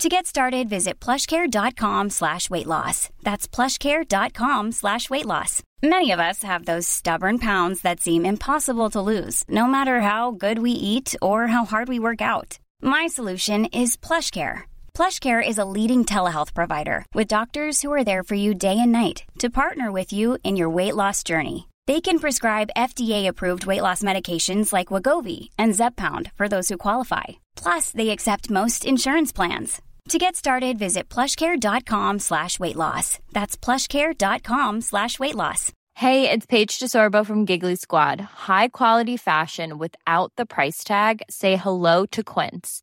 To get started, visit plushcare.com slash weight loss. That's plushcare.com slash weight loss. Many of us have those stubborn pounds that seem impossible to lose, no matter how good we eat or how hard we work out. My solution is PlushCare. PlushCare is a leading telehealth provider with doctors who are there for you day and night to partner with you in your weight loss journey. They can prescribe FDA-approved weight loss medications like Wagovi and Zepbound for those who qualify. Plus, they accept most insurance plans. To get started, visit plushcare.com slash weight loss. That's plushcare.com slash weight loss. Hey, it's Paige DeSorbo from Giggly Squad. High quality fashion without the price tag. Say hello to Quince.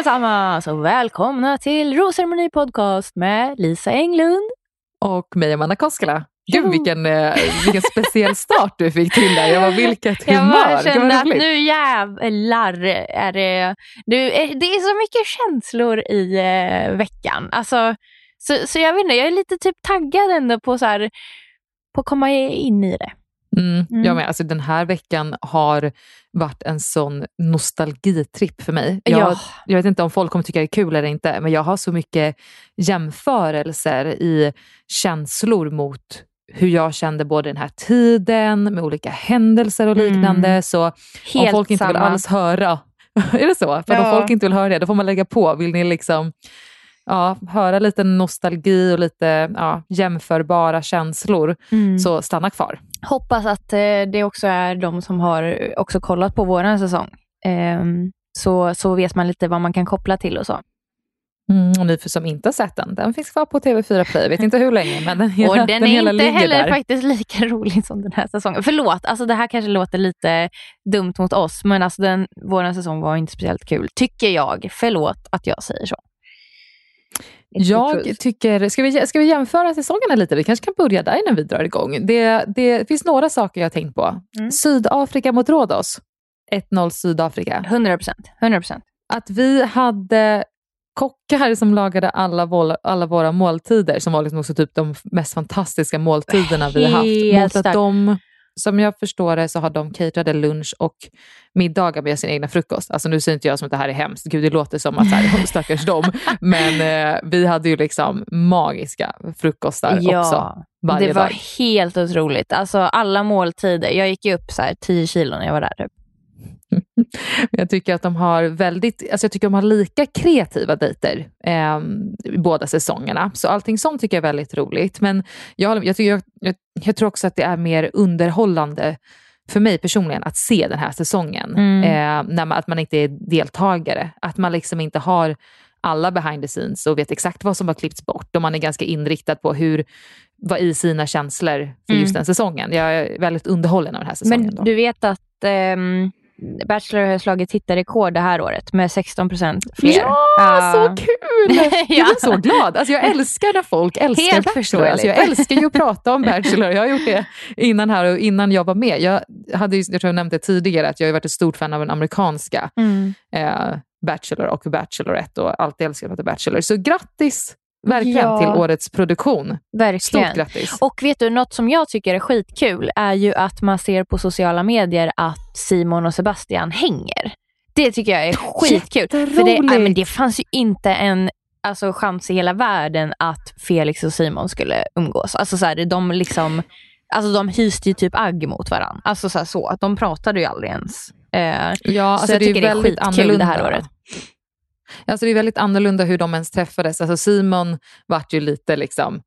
Allesammans och välkomna till Rosceremoni Podcast med Lisa Englund. och mig Amanda Koskela. Gud vilken, eh, vilken speciell start du fick till där. Jag var vilket humör. Jag bara kände att nu jävlar är det... Du, eh, det är så mycket känslor i eh, veckan. Alltså, så, så jag vet inte, jag är lite typ taggad ändå på, så här, på att komma in i det. Mm, Mm. Jag med. Alltså, den här veckan har varit en sån nostalgitripp för mig. Jag, Ja. jag vet inte om folk kommer tycka det är kul eller inte, men jag har så mycket jämförelser i känslor mot hur jag kände både den här tiden med olika händelser och liknande. Mm. Så om Helt folk inte vill samma. alls höra, är det så? För Ja. om folk inte vill höra det, då får man lägga på. Vill ni liksom ja, höra lite nostalgi och lite ja, jämförbara känslor, Mm. så stanna kvar. Hoppas att eh, det också är de som har också kollat på våran säsong. Ehm, så, så vet man lite vad man kan koppla till och så. Mm, och ni som inte har sett den, den finns kvar på TV4 Play. Jag vet inte hur länge, men den hela, Och den, är hela inte heller där. faktiskt lika rolig som den här säsongen. Förlåt, alltså det här kanske låter lite dumt mot oss, men alltså den, vår säsong var inte speciellt kul, tycker jag. Förlåt att jag säger så. Jag tycker, ska vi, ska vi jämföra säsongerna lite? Vi kanske kan börja där innan vi drar igång. Det, det finns några saker jag har tänkt på. Mm. Sydafrika mot Rhodos. 1-0 Sydafrika. 100 procent. 100 procent. Att vi hade kockar som lagade alla, våra, alla våra måltider, som var liksom också typ de mest fantastiska måltiderna vi har haft. Mot att de, som jag förstår det så har de caterade lunch och middagar med sin egna frukost. Alltså nu säger inte jag som att det här är hemskt, gud det låter som att så här, stackars dem. Men eh, vi hade ju liksom magiska frukostar också varje det var dag. helt otroligt. Alltså alla måltider. Jag gick ju upp så här 10 kilo när jag var där. Typ. Jag tycker att de har väldigt, alltså jag tycker de har lika kreativa dejter eh, i båda säsongerna. Så allting sånt tycker jag är väldigt roligt. Men jag, jag, tycker, jag, jag, tror också att det är mer underhållande för mig personligen att se den här säsongen. Mm. Eh, när man, att man inte är deltagare. Att man liksom inte har alla behind the scenes och vet exakt vad som har klippts bort och man är ganska inriktad på hur, vad i sina känslor för just Mm. den säsongen. Jag är väldigt underhållen av den här säsongen. Men då. du vet att ehm, Bachelor har slagit tittarrekord det här året med 16 procent fler. Ja, Ja. så kul! Jag Ja. blir så glad. Alltså jag älskar när folk älskar Helt Bachelor. Alltså jag älskar ju att prata om Bachelor. Jag har gjort det innan här och innan jag var med. Jag, hade jag tror jag nämnde tidigare att jag har varit ett stort fan av den amerikanska Mm. eh, Bachelor och Bachelorette och alltid älskat The Bachelor. Så grattis verkligen Ja. till årets produktion. Verkligen. Stort grattis. Och vet du, något som jag tycker är skitkul är ju att man ser på sociala medier att Simon och Sebastian hänger. Det tycker jag är skitkul. För det, nej, men det fanns ju inte en alltså, chans i hela världen att Felix och Simon skulle umgås. Alltså, så här, de, liksom, alltså, de hyste ju typ agg mot varandra. Alltså, så, här, så att de pratade ju aldrig ens. Eh, Ja, alltså jag det är tycker det är skitkul annorlunda. det här året. Alltså det är väldigt annorlunda hur de ens träffades. Alltså Simon vart ju lite liksom,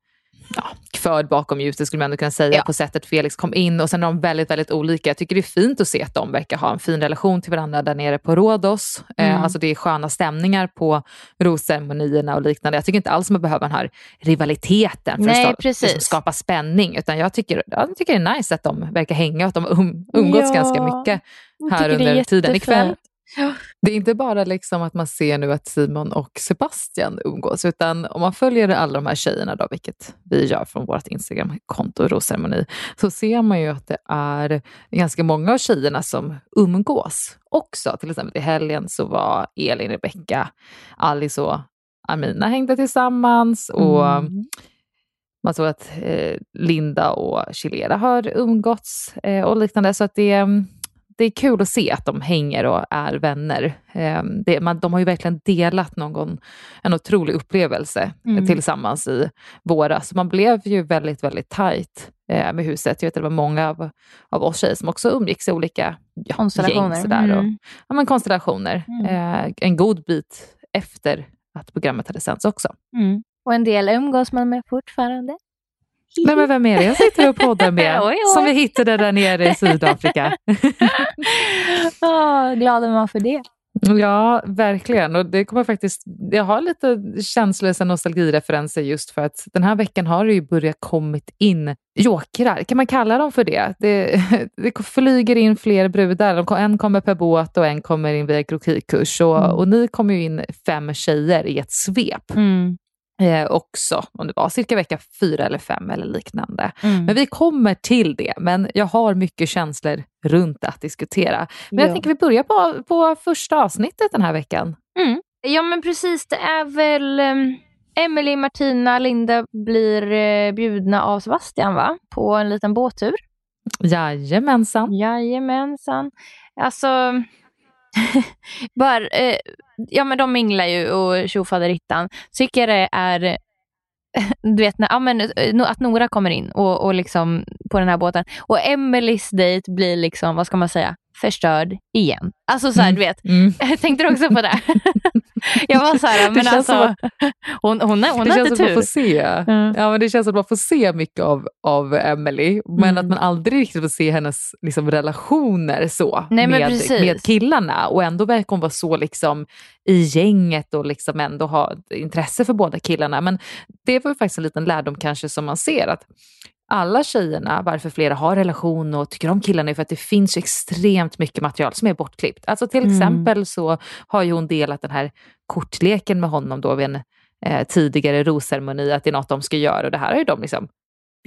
ja, förd bakom ljuset skulle man ändå kunna säga Ja. på sättet Felix kom in och sen är de väldigt, väldigt olika. Jag tycker det är fint att se att de verkar ha en fin relation till varandra där nere på Rhodos. Eh, Mm. alltså det är sköna stämningar på rosceremonierna och liknande. Jag tycker inte alls man behöver den här rivaliteten för Nej, att precis. liksom skapa spänning. Utan jag tycker, jag tycker det är nice att de verkar hänga och att de um, umgås Ja, ganska mycket här under tiden. Ikväll. Ja. det är inte bara liksom att man ser nu att Simon och Sebastian umgås, utan om man följer alla de här tjejerna, då, vilket vi gör från vårt Instagramkonto Rosceremoni, så ser man ju att det är ganska många av tjejerna som umgås också. Till exempel i helgen så var Elin, Rebecca, Alice och Amina hängde tillsammans. Och Mm. man såg att eh, Linda och Chilera har umgåtts eh, och liknande. Så att det, det är kul att se att de hänger och är vänner. Eh, det, man, de har ju verkligen delat någon, en otrolig upplevelse Mm. tillsammans i våras. Man blev ju väldigt, väldigt tajt eh, med huset. Jag vet att det var många av, av oss tjejer som också umgicks i olika ja, Konstellationer. Gäng, sådär, och, Mm. ja, men konstellationer. Mm. Eh, en god bit efter att programmet hade sänts också. Mm. Och en del umgås man med fortfarande. Nej, men vem är det jag sitter och poddar med? Oj, oj. Som vi hittade där nere i Sydafrika. oh, glad är man för det. ja, verkligen. Och det kommer faktiskt, jag har lite känslor och nostalgireferenser just för att den här veckan har det ju börjat kommit in jokrar. Kan man kalla dem för det? Det, det flyger in fler brudar. En kommer per båt och en kommer in via krokikurs. Och, Mm. och ni kommer ju in fem tjejer i ett svep. Mm. Eh, också, om det var cirka vecka fyra eller fem eller liknande. Mm. Men vi kommer till det, men jag har mycket känslor runt att diskutera. Men jag Ja. tänker vi börjar på, på första avsnittet den här veckan. Ja men precis, det är väl um, Emily, Martina, Linda blir eh, bjudna av Sebastian va? På en liten båttur. Jajamensan. Jajamensan. Alltså, bara, eh, ja men de minglar ju och tjofaderittan. Tycker det är, du vet, när, ja, men, eh, att Nora kommer in och, och liksom på den här båten. Och Emelies dejt blir liksom, vad ska man säga, förstörd igen. Alltså så här, du vet, Mm. Tänkte du också på det? jag var så här, men alltså, som hon, hon, hon det har känns inte att man får tur. se, Mm. ja, men det känns att man får se mycket av, av Emily, men Mm. att man aldrig riktigt får se hennes liksom, relationer så Nej, med, med killarna. Och ändå verkar hon vara så liksom, i gänget och liksom ändå ha intresse för båda killarna. Men det var ju faktiskt en liten lärdom kanske som man ser att alla tjejerna, varför flera har relation och tycker om killarna är för att det finns extremt mycket material som är bortklippt. Alltså till Mm. exempel så har ju hon delat den här kortleken med honom då vid en eh, tidigare rosceremoni, att det är något de ska göra och det här har ju de liksom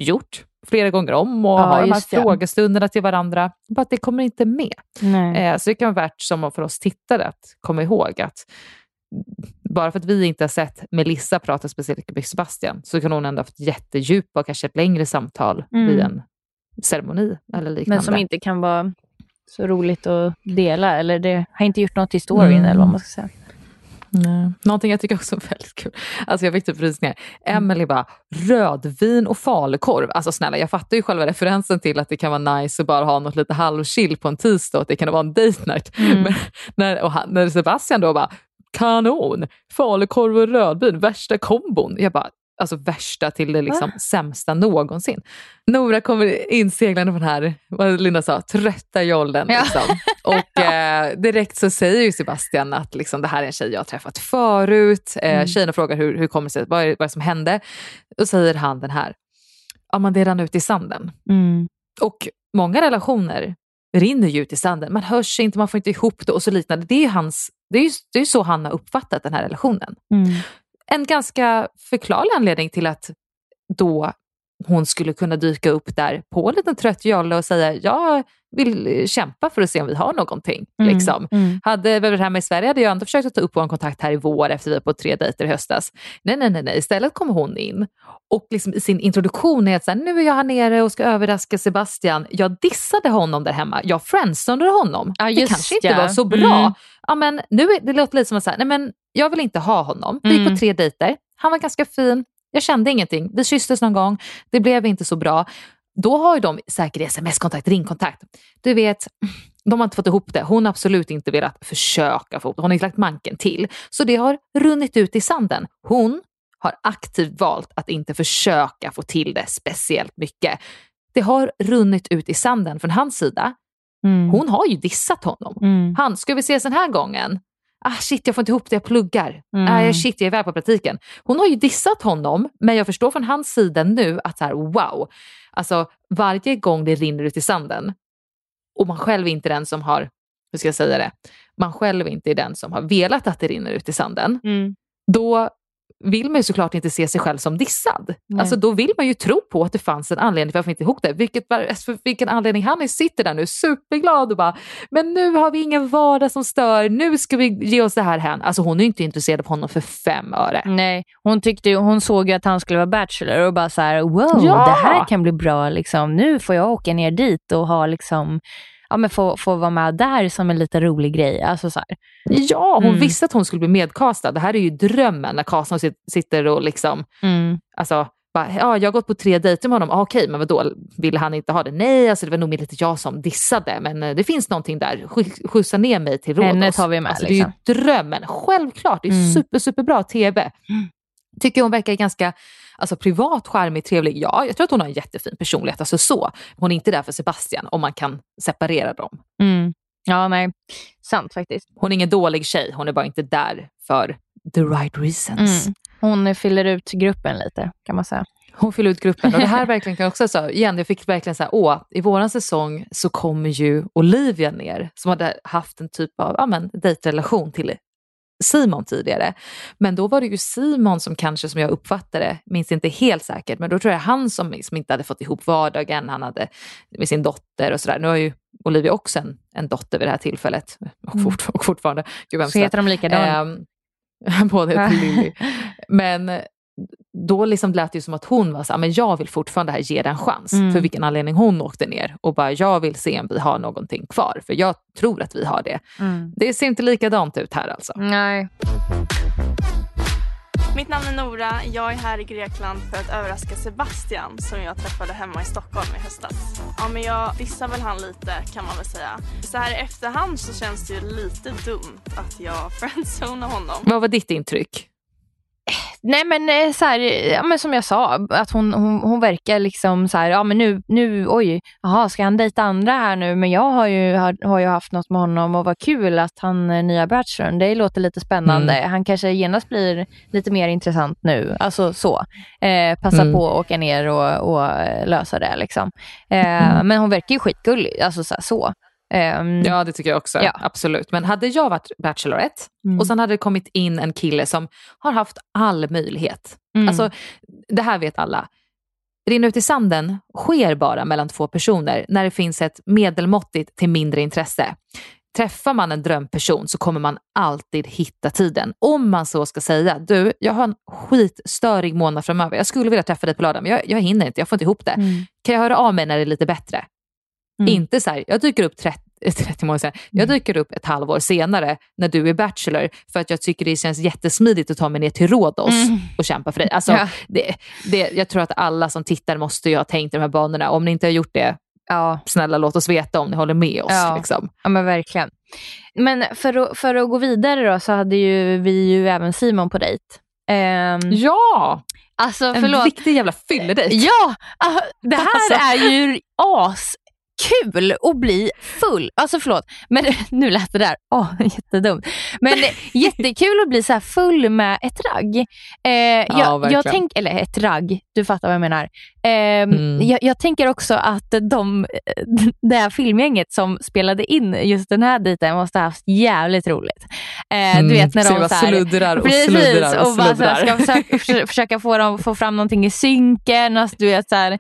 gjort flera gånger om och Ja, har de här det. frågestunderna till varandra. Bara att det kommer inte med. Eh, så det kan vara värt som för oss tittare att komma ihåg att bara för att vi inte har sett Melissa prata speciellt mycket med Sebastian så kan hon ändå ha haft jättedjupa och kanske ett längre samtal Mm. vid en ceremoni eller liknande. Men som inte kan vara så roligt att dela. Eller det har inte gjort något till storyn Mm. eller vad man ska säga. Nej. Någonting jag tycker också är väldigt kul. Alltså jag fick typ rysningar. Emily bara, rödvin och falukorv. Alltså snälla, jag fattar ju själva referensen till att det kan vara nice att bara ha något lite halvchill på en tisdag och att det kan vara en date night. Mm. Men när, han, när Sebastian då bara, kanon, falukorv och rödvin, värsta kombon. Jag bara, alltså värsta till det liksom sämsta någonsin. Nora kommer inseglande på den här, vad Linda sa, trötta jollen. Ja. Liksom. Och eh, direkt så säger ju Sebastian att liksom, det här är en tjej jag har träffat förut. Eh, Mm. Tjejerna frågar hur, hur kommer det sig, vad är, vad är det som hände? Då säger han den här, ja men det rann ut i sanden. Mm. Och många relationer rinner ju ut i sanden. Man hörs inte, man får inte ihop det och så liknande. Det är hans, det är ju det är så han har uppfattat den här relationen. Mm. En ganska förklarlig anledning till att då hon skulle kunna dyka upp där på en liten trött jolle och säga jag vill kämpa för att se om vi har någonting. Mm. Liksom. Mm. Hade vi varit hemma i Sverige hade jag ändå försökt att ta upp vår kontakt här i vår efter vi var på tre dejter i höstas. Nej, nej, nej, nej. istället kom hon in och liksom i sin introduktion är att så här, nu är jag här nere och ska överraska Sebastian. Jag dissade honom där hemma. Jag friendzonade honom. Ja, det kanske inte ja. var så bra. Mm. Ja, men nu är, det låter lite som att säga, nej men jag vill inte ha honom. Vi gick Mm. på tre dejter. Han var ganska fin. Jag kände ingenting. Vi kysstes någon gång. Det blev inte så bra. Då har ju de säkert sms-kontakt, ringkontakt. Du vet, de har inte fått ihop det. Hon har absolut inte velat försöka få ihop det. Hon har inte lagt manken till. Så det har runnit ut i sanden. Hon har aktivt valt att inte försöka få till det speciellt mycket. Det har runnit ut i sanden från hans sida. Mm. Hon har ju dissat honom. Mm. Han, ska vi ses den här gången? Ah shit, jag får inte ihop det, jag pluggar. Mm. Ah, shit, jag är iväg på praktiken. Hon har ju dissat honom, men jag förstår från hans sida nu att så här, wow, alltså varje gång det rinner ut i sanden och man själv är inte den som har, hur ska jag säga det, man själv inte är den som har velat att det rinner ut i sanden, Mm. då vill man ju såklart inte se sig själv som dissad. Nej. Alltså då vill man ju tro på att det fanns en anledning för att få inte ihop det. Vilket, för vilken anledning han är, sitter där nu superglad och bara, men nu har vi ingen vardag som stör, nu ska vi ge oss det här hän. Alltså hon är ju inte intresserad av honom för fem öre. Nej, hon, tyckte, hon såg ju att han skulle vara bachelor och bara så här, wow, Ja! det här kan bli bra. Liksom. Nu får jag åka ner dit och ha liksom, ja, men få, få vara med där som en lite rolig grej. Alltså, så här. Ja, hon Mm. visste att hon skulle bli medkastad. Det här är ju drömmen när Karlsson sit- sitter och liksom, Mm. alltså, bara, ja, jag har gått på tre dejter med honom. Ah, Okej, men vadå, ville han inte ha det? Nej, alltså, det var nog mer lite jag som dissade, men eh, det finns någonting där. Sk- Skjutsa ner mig till Rhodos. Henne tar vi med, Alltså, liksom. Det är ju drömmen. Självklart, det är Mm. super, superbra TV. Tycker hon verkar ganska alltså, privat, charmig, trevlig. Ja, jag tror att hon har en jättefin personlighet. Alltså så. Hon är inte där för Sebastian, om man kan separera dem. Mm. Ja, nej. Sant faktiskt. Hon är ingen dålig tjej, hon är bara inte där för the right reasons. Mm. Hon fyller ut gruppen lite kan man säga. Hon fyller ut gruppen och det här verkligen kan också säga, igen, jag fick verkligen så här, åh, i våran säsong så kommer ju Olivia ner som hade haft en typ av ja, men, dejtrelation till Simon tidigare. Men då var det ju Simon som kanske, som jag uppfattade minns inte helt säkert, men då tror jag han som, som inte hade fått ihop vardagen, han hade med sin dotter och sådär. Nu har ju Olivia också en, en dotter vid det här tillfället och, fort, och fortfarande. Gud. Så heter de likadant. Ehm, båda heter Lilly. Men då liksom lät det som att hon var så här, men jag vill fortfarande här ge den en chans. Mm. För vilken anledning hon åkte ner. Och bara, jag vill se om vi har någonting kvar. För jag tror att vi har det. Mm. Det ser inte likadant ut här alltså. Nej. Mitt namn är Nora. Jag är här i Grekland för att överraska Sebastian som jag träffade hemma i Stockholm i höstas. Ja, men jag dissar väl han lite kan man väl säga. Så här i efterhand så känns det ju lite dumt att jag friendzonade honom. Vad var ditt intryck? Nej men, eh, så här, ja, men som jag sa, att hon, hon, hon verkar liksom så här, ja men nu, nu oj, jaha, ska han dejta andra här nu? Men jag har ju, har, har ju haft något med honom och vad kul att han är nya bachelorn. Det låter lite spännande. Mm. Han kanske genast blir lite mer intressant nu. Alltså så. Eh, passa Mm. på att åka ner och, och eh, lösa det liksom. Eh, Men hon verkar ju skitgullig. Alltså så. Så. Ehm, Ja, det tycker jag också. Ja. Absolut. Men hade jag varit Bachelorette Mm. och sen hade det kommit in en kille som har haft all möjlighet. Mm. Alltså, det här vet alla. Rinna ut i sanden sker bara mellan två personer när det finns ett medelmåttigt till mindre intresse. Träffar man en drömperson så kommer man alltid hitta tiden. Om man så ska säga, du, jag har en skitstörig månad framöver. Jag skulle vilja träffa dig på lördag men jag, jag hinner inte, jag får inte ihop det. Mm. Kan jag höra av mig när det är lite bättre? Mm. Inte så här, jag dyker upp 30, 30 månader senare. Jag Mm. dyker upp ett halvår senare när du är bachelor för att jag tycker det känns jättesmidigt att ta mig ner till Rhodos Mm. och kämpa för dig. Alltså, Ja. det, det, jag tror att alla som tittar måste ju ha tänkt de här banorna. Om ni inte har gjort det, Ja. snälla låt oss veta om ni håller med oss. Ja. Liksom. Ja men verkligen. Men för att, för att gå vidare då så hade ju vi ju även Simon på dejt. Ehm, Ja! Alltså En förlåt. riktig jävla fylledejt. Ja, ah, det här Alltså. är ju askul att bli full. Alltså förlåt, men nu lät det där åh, jättedumt. Men jättekul att bli så här full med ett ragg. Eh, jag, jag verkligen. tänk, eller ett ragg, du fattar vad jag menar. Eh, Mm. jag, jag tänker också att de, det här filmgänget som spelade in just den här dejten måste ha haft jävligt roligt. Eh, du vet när de så här, sluddrar och Precis, sluddrar och och bara så här, sluddrar. ska försöka, försöka, få, dem, få fram någonting i synken. Alltså, du, vet, så här, eh,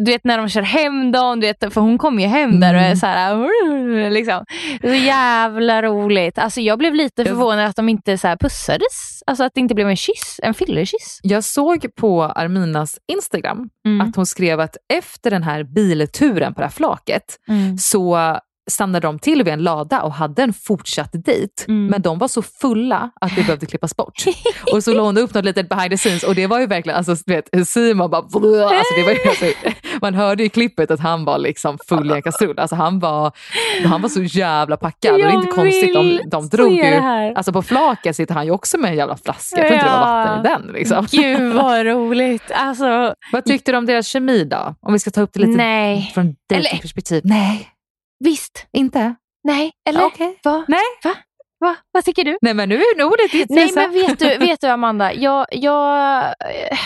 du vet när de kör hem dem, du vet, för hon kommer ju hem där och Mm. är så här, liksom. Så jävla roligt. Alltså, jag blev lite förvånad att de inte så här pussades. Alltså att det inte blev en kyss, en fyllerkyss. Jag såg på Arminas Instagram Mm. att hon skrev att efter den här bilturen på det här flaket Mm. så stannade de till vid en lada och hade en fortsatt dejt. Mm. Men de var så fulla att det behövde klippas bort. och så la hon upp något litet behind the scenes och det var ju verkligen, alltså, du vet, Simon bara, alltså, det var ju, alltså, man hörde i klippet att han var liksom full i en kastrull. Alltså, han, var, han var så jävla packad och det är inte konstigt. De, de drog ju, alltså på flaket sitter han ju också med en jävla flaska. Jag tror inte det var vatten i den. Liksom. Gud vad roligt. Alltså, Vad tyckte du om deras kemi då? Om vi ska ta upp det lite nej. från dejtingperspektiv. Nej, Visst. inte? Nej. Eller? Okej. Va? Nej. Va? Va? Vad tycker du? Nej men nu är nog det ditt Nej men vet du, vet du Amanda, jag, jag, eh,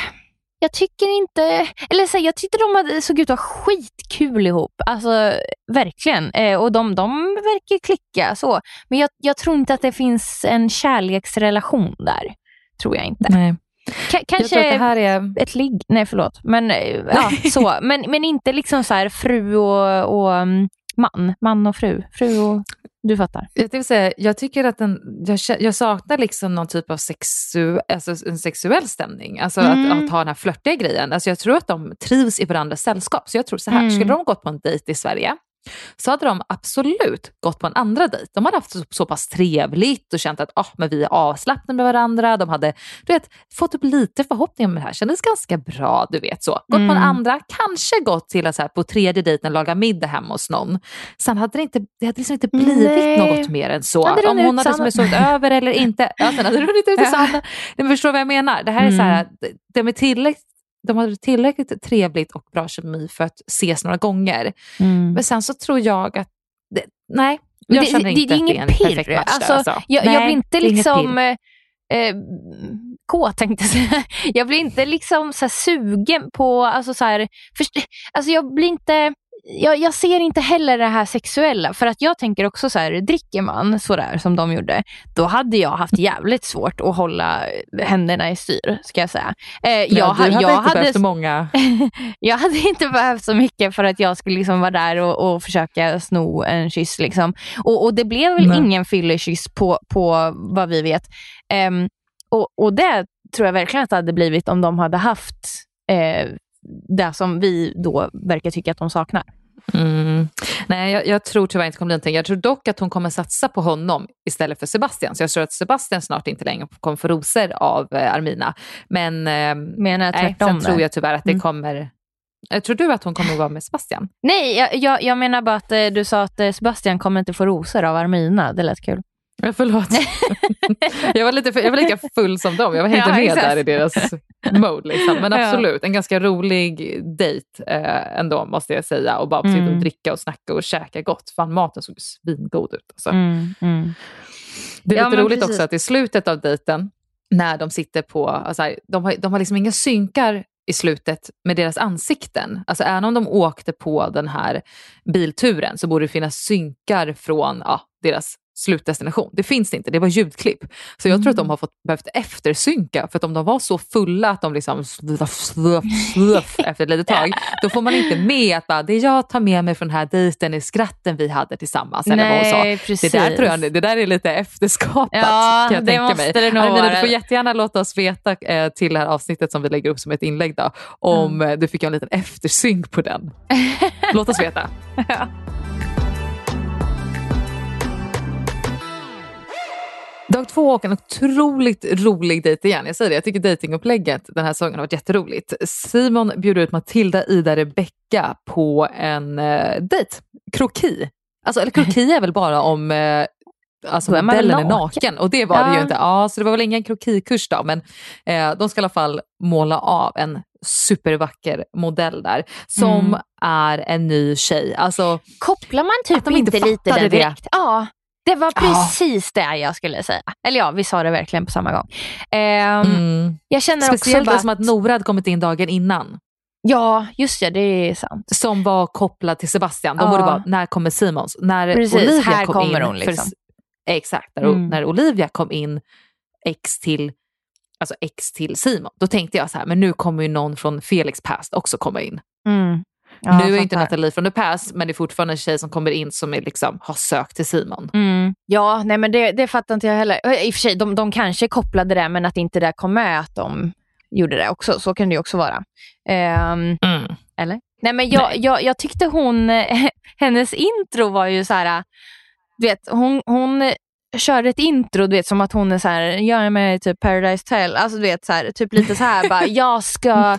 jag tycker inte, eller så här, jag tyckte de hade, såg ut att ha skitkul ihop. Alltså verkligen. Eh, och de, de verkar klicka så. Men jag, jag tror inte att det finns en kärleksrelation där. Tror jag inte. Nej. Tror kanske det här är... ett ligg, nej förlåt. Men eh, ja, så. Men, men inte liksom så här fru och, och mm, man. Man och fru. Fru och, du fattar. Jag, tänkte säga, jag tycker att den, jag, jag saknar liksom någon typ av sexu, alltså en sexuell stämning. Alltså Mm. att, att ha den här flörtiga grejen. Alltså jag tror att de trivs i varandras sällskap. Så jag tror så här, Mm. skulle de gått på en dejt i Sverige så hade de absolut gått på en andra dejt. De hade haft så, så pass trevligt och känt att ah, men vi är avslappnade med varandra. De hade du vet, fått upp lite förhoppningar med det här. Kändes ganska bra, du vet så. Gått på en Mm. andra, kanske gått till att så här, på tredje dejten laga middag hemma hos någon. Sen hade det, inte, det hade liksom inte blivit Nej. något mer än så. Hade Om hon hade som sovit över eller inte. Ja, sen hade det runnit ut i sanden. Men förstår du vad jag menar? Det här är så här, Mm. de är tillräckligt de hade tillräckligt trevligt och bra kemi för att ses några gånger. Men sen så tror jag att, det, nej, jag det, känner det, inte det är att det är en perfekt match Alltså. Alltså. Jag, Nej, jag blir inte det liksom eh, eh, kåt tänkte jag säga. Jag blir inte liksom så sugen på, alltså så här, först, alltså jag blir inte jag, jag ser inte heller det här sexuella för att jag tänker också så här, dricker man sådär som de gjorde, då hade jag haft jävligt svårt att hålla händerna i styr ska jag säga. Eh, jag, du hade jag inte behövt många... jag hade inte behövt så mycket för att jag skulle liksom vara där och, och försöka sno en kyss. Liksom. Och, och det blev väl Nej. ingen fyllekyss på, på vad vi vet. Ehm, och, och det tror jag verkligen att det hade blivit om de hade haft eh, det som vi då verkar tycka att de saknar. Mm. Nej, jag, jag tror tyvärr inte kommer bli någonting. Jag tror dock att hon kommer satsa på honom istället för Sebastian. Så jag tror att Sebastian snart inte längre kommer få rosor av eh, Armina. Men eh, Menar jag nej, sen tror jag tyvärr att det Mm. kommer... Jag tror du att hon kommer att vara med Sebastian? Nej, jag, jag, jag menar bara att eh, du sa att eh, Sebastian kommer inte få rosor av Armina. Det lät kul. Ja, förlåt. jag, var lite, jag var lika full som dem. Jag var inte Ja, med exakt. där i deras mode. Liksom. Men absolut, en ganska rolig dejt eh, ändå måste jag säga. Och bara få sitta och Mm. dricka och snacka och käka gott. Fan, maten såg svingod ut. Alltså. Mm, mm. Det är Ja, lite roligt precis. också att i slutet av dejten, när de sitter på, alltså, här, de, har, de har liksom inga synkar i slutet med deras ansikten. Alltså även om de åkte på den här bilturen så borde det finnas synkar från ja, deras slutdestination. Det finns det inte, det var ljudklipp. Så jag tror att de har fått, behövt eftersynka, för att om de var så fulla att de liksom sluff, sluff, sluff efter ett litet tag, då får man inte med att bara, det jag tar med mig från den här dejten är skratten vi hade tillsammans. Eller vad hon sa. Nej, Det där, tror jag, det där är lite efterskapat Ja, kan jag det tänka måste mig. det nog Armina, du får jättegärna låta oss veta eh, till det här avsnittet som vi lägger upp som ett inlägg då, om Mm. du fick en liten eftersynk på den. Låt oss veta. Dag två och en otroligt rolig dejt igen. Jag säger det, jag tycker dejtingupplägget den här säsongen har varit jätteroligt. Simon bjuder ut Matilda, Ida, Rebecca på en eh, dejt. Kroki. Alltså, eller kroki är väl bara om eh, alltså Då är modellen är naken. naken. Och det var det Ja. ju inte. Ja, så det var väl ingen krokikurs då, men eh, de ska i alla fall måla av en supervacker modell där som Mm. är en ny tjej. Alltså, Kopplar man typ de inte inte lite det. direkt? Ja, det var Ja. precis det jag skulle säga. Eller ja, vi sa det verkligen på samma gång. Ehm, mm. Jag känner Speciellt också som att Nora hade kommit in dagen innan. Ja, just det, det är sant. Som var kopplad till Sebastian. De Ja. borde bara, när kommer Simons? När Precis, Olivia här kom kommer in. hon, liksom. För, exakt, när, Mm. när Olivia kom in ex till, alltså ex till Simon. Då tänkte jag så här, men nu kommer ju någon från Felix past också komma in. Mm. Ja, nu är inte. Nathalie från the past, men det är fortfarande en tjej som kommer in som är liksom, har sökt till Simon. Mm. Ja, nej men det, det fattar inte jag heller. Eh, I och för sig, de, de kanske kopplade det, men att inte det kom med att de gjorde det också. Så kan det ju också vara. Ehm, Mm. eller? Nej, men jag, Nej. Jag, jag tyckte hon, hennes intro var ju så här, du vet, hon, hon körde ett intro, du vet, som att hon är så här, jag är med i typ Paradise Hotel, alltså du vet, så här, typ lite så här, bara, jag ska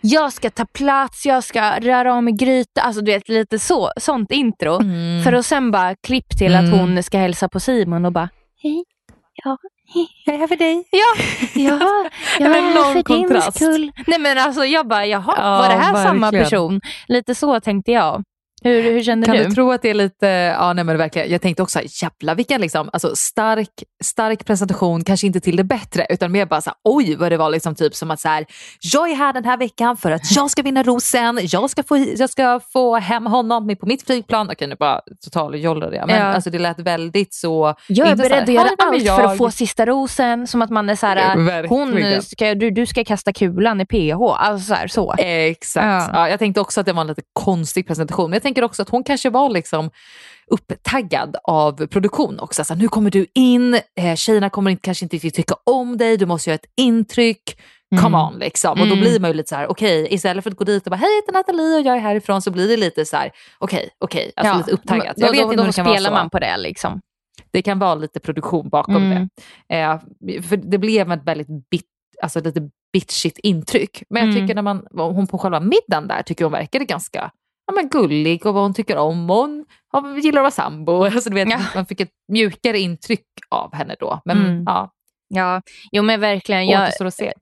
jag ska ta plats, jag ska röra om i gryta, alltså du vet lite så, sånt intro. Mm. För att sen bara klipp till att Mm. hon ska hälsa på Simon och bara Hej, ja, hej. Jag är här för dig. Ja, ja, jag är här för din kontrast. skull. Nej men alltså jag bara, jaha, Ja, var det här samma verkligen. person? Lite så tänkte jag. Hur, hur kände Kan du? du tro att det är lite, ja nej men verkligen, jag tänkte också jävla vilken liksom, alltså stark, stark presentation, kanske inte till det bättre utan mer bara så här, oj vad det var liksom typ som att så här, jag är här den här veckan för att jag ska vinna rosen, jag ska få, jag ska få hem honom med på mitt flygplan. Okej nu bara total jollade jag, men Ja. alltså det lät väldigt så. Jag är beredd här, att göra "Här är allt jag." för att få sista rosen. Som att man är så här, hon ska, du, du ska kasta kulan i PH. Alltså så. Här, så. Exakt. Ja. Ja. jag tänkte också att det var en lite konstig presentation. Men tänker också att hon kanske var liksom upptaggad av produktion också. Så här, nu kommer du in, eh, tjejerna kommer inte, kanske inte tycka om dig, du måste göra ett intryck. Come Mm. on liksom. Och då Mm. blir man ju lite så här, okej, istället för att gå dit och bara, hej jag heter Nathalie och jag är härifrån, så blir det lite så här, okej, okej, alltså lite upptaggat. Då, Jag vet då, inte då vara spelar man på det. Liksom. Det kan vara lite produktion bakom Mm. det. Eh, för det blev ett väldigt bit, alltså lite bitchigt intryck. Men jag Mm. tycker när man, hon på själva middagen där tycker hon verkade ganska ja, men gullig och vad hon tycker om. Och hon har- gillar att vara sambo. Alltså, du vet, Ja. Man fick ett mjukare intryck av henne då. Men Mm. ja, Ja, jo men verkligen. Jag.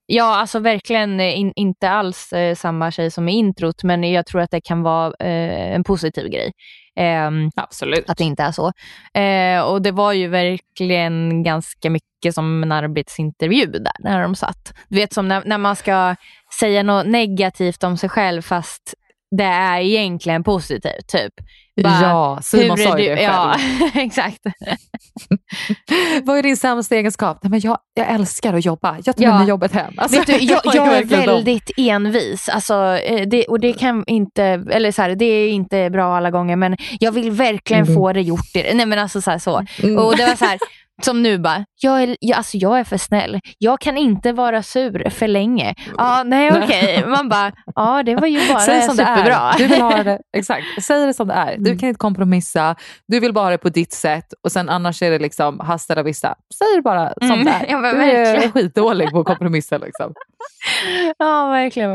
Ja, alltså verkligen eh, in, inte alls eh, samma tjej som i introt, men jag tror att det kan vara eh, en positiv grej. Ehm, Absolut. att det inte är så. Eh, och det var ju verkligen ganska mycket som en arbetsintervju där, när de satt. Du vet som när, när man ska säga något negativt om sig själv fast det är egentligen positivt. Typ. Bara, ja, Simon sa ju det själv. Ja, exakt. Vad är din sämsta egenskap? Nej, men jag, jag älskar att jobba. Jag tar Ja. med jobbet hem. Alltså, du, jag, är jag är väldigt envis. Alltså, eh, det, och det kan inte, eller så här, det är inte bra alla gånger, men jag vill verkligen Mm. få det gjort. Nej men alltså så. Här, så. Mm. Och det var så här, som nu bara, jag är, jag, alltså jag är för snäll. Jag kan inte vara sur för länge. Ja, nej okej. Man bara, ja det var ju bara Säg som det superbra. är. Du vill ha det, exakt. Säg det som det är. Du Mm. kan inte kompromissa. Du vill bara ha det på ditt sätt och sen annars är det liksom hasta la vista. Säg det bara som Mm, det är. ja, men du är skitdålig på att kompromissa. Liksom. Ja, verkligen.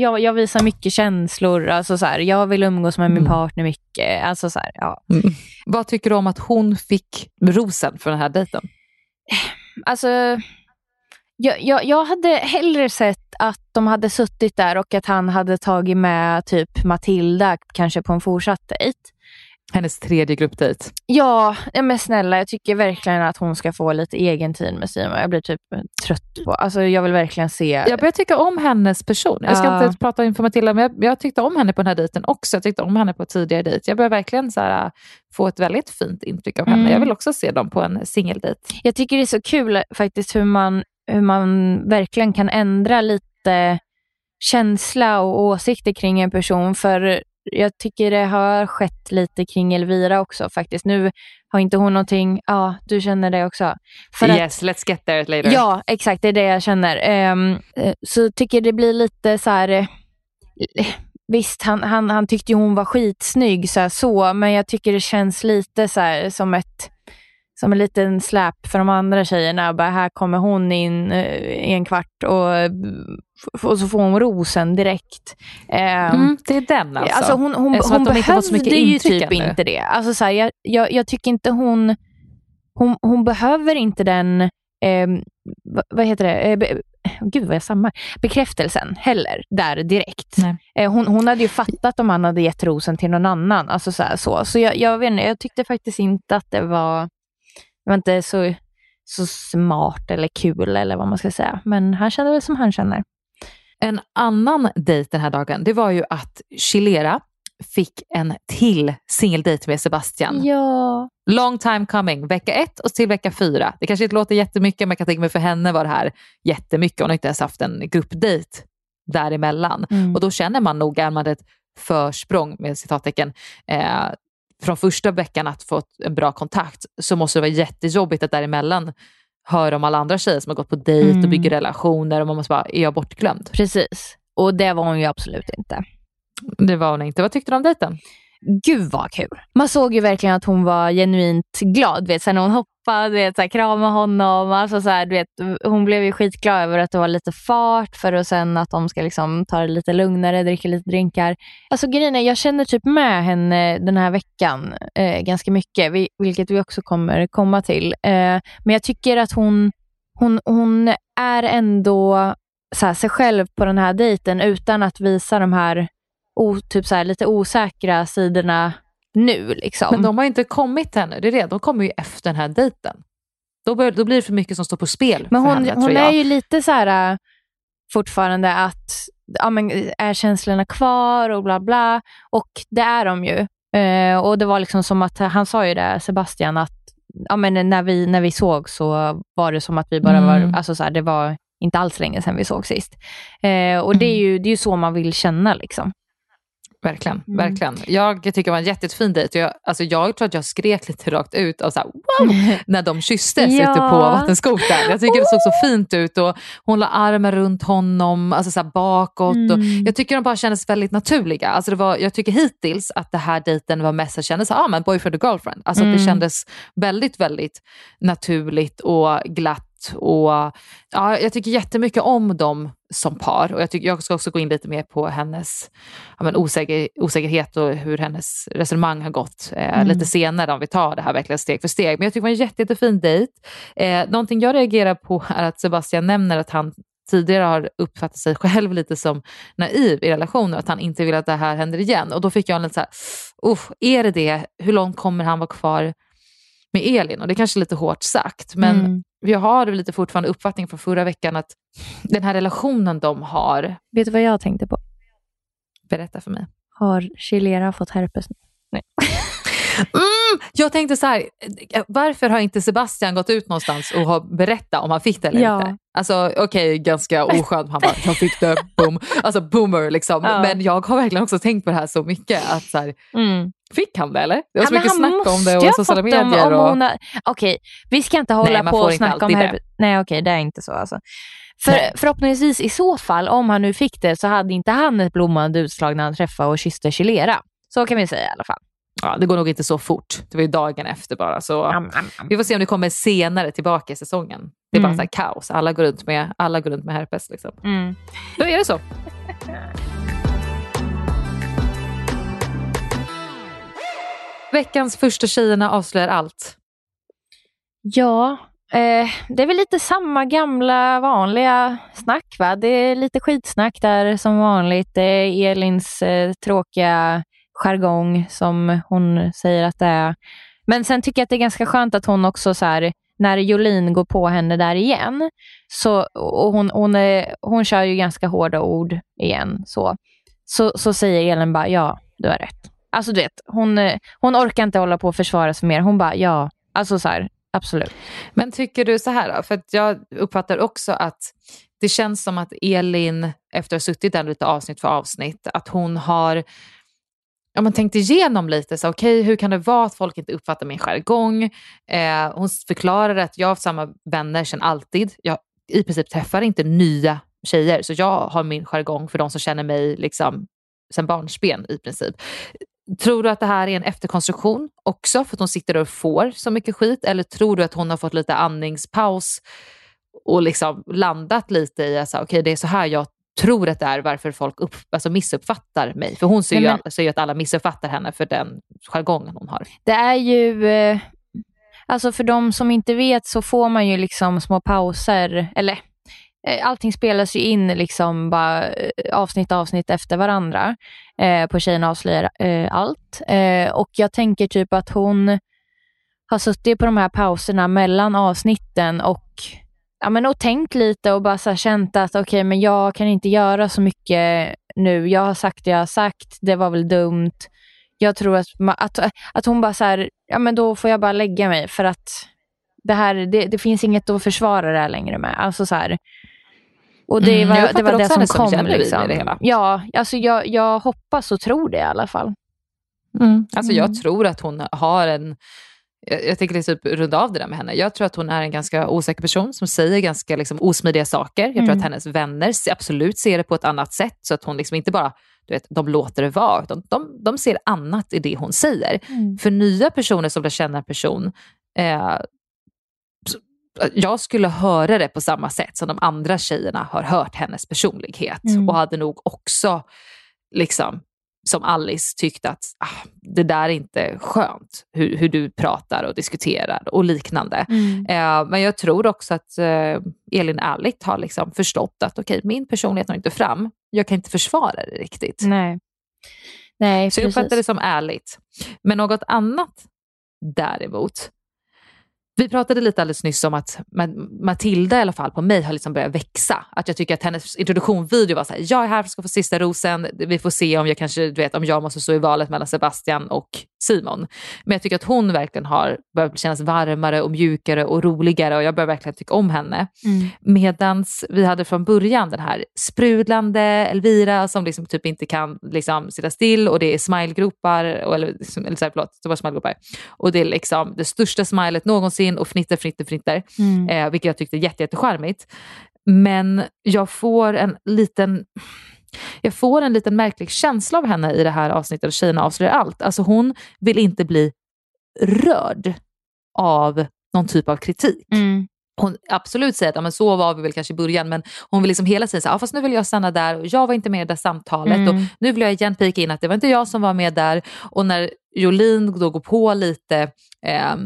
Jag, jag, visar mycket känslor. Alltså, så här, jag vill umgås med min Mm. partner mycket. Alltså, så här, ja. Vad tycker du om att hon fick rosen för den här dejten? Alltså, jag, jag, jag hade hellre sett att de hade suttit där och att han hade tagit med typ Matilda kanske på en fortsatt dejt. Hennes tredje gruppdejt. Ja, men snälla, jag tycker verkligen att hon ska få lite egen tid med Simon. Jag blir typ trött på, alltså jag vill verkligen se. Jag börjar tycka om hennes person. Jag ska Ja. inte prata inför Matilda, men jag, jag tyckte om henne på den här dejten också. Jag tyckte om henne på tidigare dejt. Jag börjar verkligen så här, få ett väldigt fint intryck av henne. Mm. Jag vill också se dem på en singeldejt. Jag tycker det är så kul faktiskt hur man, hur man verkligen kan ändra lite känsla och åsikter kring en person. För jag tycker det har skett lite kring Elvira också faktiskt. Nu har inte hon någonting, ja du känner det också. För att- yes, let's get there later. Ja, exakt. Det är det jag känner. Eh, så tycker det blir lite så här... eh, Visst, han, han, han tyckte hon var skitsnygg så, här, så men jag tycker det känns lite så här, som ett som en liten släp för de andra tjejerna. Bara, här kommer hon in eh, i en kvart och, och så får hon rosen direkt. Ehm, Mm, det är den alltså. Alltså hon, hon, hon behövde ju typ ännu. inte det. Alltså så här, jag, jag, jag tycker inte hon hon, hon behöver inte den, eh, vad, vad heter det, eh, be, gud vad jag sammar, bekräftelsen heller där direkt. Eh, hon, hon hade ju fattat om han hade gett rosen till någon annan. Alltså så här, så så jag, jag, vet inte, jag tyckte faktiskt inte att det var, var inte så, så smart eller kul eller vad man ska säga. Men han kände väl som han känner. En annan dejt den här dagen, det var ju att Chilera fick en till singeldejt med Sebastian. Ja. Long time coming, vecka ett och till vecka fyra. Det kanske inte låter jättemycket men jag kan tänka mig för henne var det här jättemycket. Hon har inte ens haft en gruppdejt däremellan. Mm. Och då känner man nog, är man ett försprång med citattecken, eh, från första veckan att få en bra kontakt så måste det vara jättejobbigt att däremellan höra om alla andra tjejer som har gått på dejt Mm. och bygger relationer och man måste bara, är jag bortglömd? Precis. Och det var hon ju absolut inte. Det var hon inte. Vad tyckte du om dejten? Gud vad kul. Man såg ju verkligen att hon var genuint glad. Du vet, när hon hoppade, vet, så här, kramade honom. Alltså, så här, vet, hon blev ju skitglad över att det var lite fart för att sen att de ska liksom, ta det lite lugnare, dricka lite drinkar. Alltså grejen är, jag känner typ med henne den här veckan eh, ganska mycket, vi, vilket vi också kommer komma till. Eh, men jag tycker att hon, hon, hon är ändå så här, sig själv på den här dejten utan att visa de här o, typ så här, lite osäkra sidorna nu. Liksom. Men de har inte kommit ännu. Det är det. De kommer ju efter den här dejten. Då, bör, då blir det för mycket som står på spel Men för hon, henne, hon tror jag. är ju lite så här äh, fortfarande att ja, men, är känslorna kvar och bla bla. Och det är de ju. Eh, och det var liksom som att, han sa ju det, Sebastian, att ja, men när, vi, när vi såg så var det som att vi bara Mm. var, alltså så här, det var inte alls länge sedan vi såg sist. Eh, och det är, ju, det är ju så man vill känna. Liksom. Verkligen, Mm. verkligen. Jag tycker det var en jättefin dejt. Jag, alltså jag tror att jag skrek lite rakt ut och så här, wow, när de kysstes Ja. ute på vattenskotern. Jag tycker det såg så fint ut och hon la armen runt honom alltså så bakåt. Och Mm. jag tycker de bara kändes väldigt naturliga. Alltså det var, jag tycker hittills att det här dejten var mest, jag kände så här, ah, men boyfriend och girlfriend. Alltså att det Mm. kändes väldigt, väldigt naturligt och glatt. Och, ja, jag tycker jättemycket om dem som par och jag, tycker, jag ska också gå in lite mer på hennes ja, men osäker, osäkerhet och hur hennes resonemang har gått eh, Mm. lite senare om vi tar det här verkligen steg för steg. Men jag tycker det var en jätte, jättefin dejt. Eh, någonting jag reagerar på är att Sebastian nämner att han tidigare har uppfattat sig själv lite som naiv i relationer, att han inte vill att det här händer igen. Och då fick jag en lite så här, "Uff, är det det? Hur långt kommer han vara kvar med Elin? Och det är kanske är lite hårt sagt, men Mm. jag har lite fortfarande uppfattning från förra veckan att den här relationen de har, Vet du vad jag tänkte på? berätta för mig. Har Chilera fått herpes? Nej. Mm, jag tänkte så här, eh, varför har inte Sebastian gått ut någonstans och har berättat om han fick det eller Ja. inte? Alltså okej, ganska oskönt. Han bara, jag fick det, boom. Alltså boomer liksom. Ja. Men jag har verkligen också tänkt på det här så mycket. Att så här, Mm. fick han det eller? Det var så Ja, mycket snack om det och sociala medier. och... har- Okej, vi ska inte hålla Nej, på och snacka om alltid herpes. Nej, okej, det är inte så alltså. För, Nej. förhoppningsvis i så fall, om han nu fick det, så hade inte han ett blommande utslag när han träffade och kysste Chilera. Så kan vi säga i alla fall. Ja, det går nog inte så fort. Det var ju dagen efter bara. Så am. vi får se om det kommer senare tillbaka i säsongen. Det är bara Mm. så här kaos. Alla går runt med, alla går runt med herpes. Liksom. Mm. Då är det så. Veckans första tjejerna avslöjar allt. Ja, eh, det är väl lite samma gamla vanliga snack. Va? Det är lite skitsnack där som vanligt. Det är Elins eh, tråkiga jargong som hon säger att det är. Men sen tycker jag att det är ganska skönt att hon också så här, när Jolin går på henne där igen, så, och hon, hon, är, hon kör ju ganska hårda ord igen, så, så, så säger Elin bara ja, du har rätt. Alltså du vet, hon, hon orkar inte hålla på och försvara sig mer. Hon bara ja, alltså så här, absolut. Men tycker du så här då? För att jag uppfattar också att det känns som att Elin, efter att ha suttit där lite avsnitt för avsnitt, att hon har ja, men tänkt igenom lite, så okej hur kan det vara att folk inte uppfattar min jargong? Eh, hon förklarar att jag har samma vänner sedan alltid. Jag i princip träffar inte nya tjejer, så jag har min jargong för de som känner mig liksom sedan barnsben i princip. Tror du att det här är en efterkonstruktion också för att hon sitter och får så mycket skit? Eller tror du att hon har fått lite andningspaus och liksom landat lite i att okay, det är så här jag tror att det är varför folk upp, alltså missuppfattar mig? För hon ser, Nej, ju, men- all- ser ju att alla missuppfattar henne för den jargongen hon har. Det är ju... Eh, alltså för de som inte vet så får man ju liksom små pauser, eller eh, allting spelas ju in liksom bara eh, avsnitt avsnitt efter varandra eh, på Tjejerna avslöjar allt. Och jag tänker typ att hon har suttit på de här pauserna mellan avsnitten och, ja, men, och tänkt lite och bara så känt att okej, okay, men jag kan inte göra så mycket nu. Jag har sagt det jag har sagt, det var väl dumt. Jag tror att, att, att hon bara så här, ja men då får jag bara lägga mig för att det här, det, det finns inget att försvara det här längre med. Alltså så här, och det mm, var det, var det som kom. Som liksom. det Ja, alltså jag, jag hoppas och tror det i alla fall. Mm. Alltså jag mm. tror att hon har en jag, jag tänker liksom runda av det där med henne. Jag tror att hon är en ganska osäker person som säger ganska liksom osmidiga saker. Jag tror mm. att hennes vänner absolut ser det på ett annat sätt så att hon liksom inte bara du vet, de låter det vara, utan de, de ser annat i det hon säger. Mm. För nya personer som lär känna en person, eh, jag skulle höra det på samma sätt som de andra tjejerna har hört hennes personlighet mm. och hade nog också liksom som Alice tyckte att ah, det där är inte skönt, hur, hur du pratar och diskuterar och liknande. Mm. Eh, men jag tror också att eh, Elin ärligt har liksom förstått att okej, okay, min personlighet når inte fram. Jag kan inte försvara det riktigt. Nej. Nej, Så jag uppfattar det som ärligt. Men något annat däremot, vi pratade lite alldeles nyss om att Matilda i alla fall på mig har liksom börjat växa. Att jag tycker att hennes introduktionvideo var så här, jag är här för att få sista rosen, vi får se om jag kanske, du vet om jag måste stå i valet mellan Sebastian och Simon. Men jag tycker att hon verkligen har börjat kännas varmare och mjukare och roligare och jag börjar verkligen tycka om henne. Mm. Medans vi hade från början den här sprudlande Elvira som liksom typ inte kan liksom sitta still och det är smilegropar, eller, eller så här, förlåt, det var smilegropar. Och det är liksom det största smilet någonsin och fnitter, fnitter, fnitter. Mm. Eh, vilket jag tyckte jätte, jättecharmigt. Men jag får en liten jag får en liten märklig känsla av henne i det här avsnittet, Tjejerna avslöjar allt. Alltså hon vill inte bli rörd av någon typ av kritik. Mm. Hon absolut säger att ja, men så var vi väl kanske i början, men hon vill liksom hela tiden säga, ja, fast nu vill jag stanna där och jag var inte med i det där samtalet mm. och nu vill jag igen pika in att det var inte jag som var med där. Och när Jolin då går på lite eh,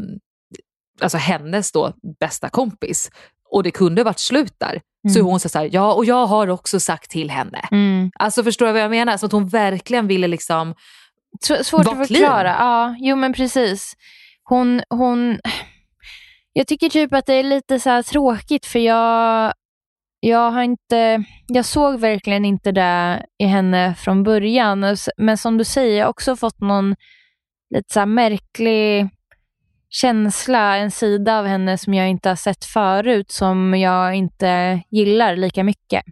alltså hennes då bästa kompis och det kunde varit slut där, Mm. Så hon säger ja och jag har också sagt till henne. Mm. Alltså förstår du vad jag menar? Så att hon verkligen ville liksom Svårt att förklara. Ja, jo men precis. Hon, hon, jag tycker typ att det är lite så tråkigt för jag, jag har inte, jag såg verkligen inte det i henne från början. Men som du säger, jag har också fått någon lite så märklig känsla, en sida av henne som jag inte har sett förut, som jag inte gillar lika mycket.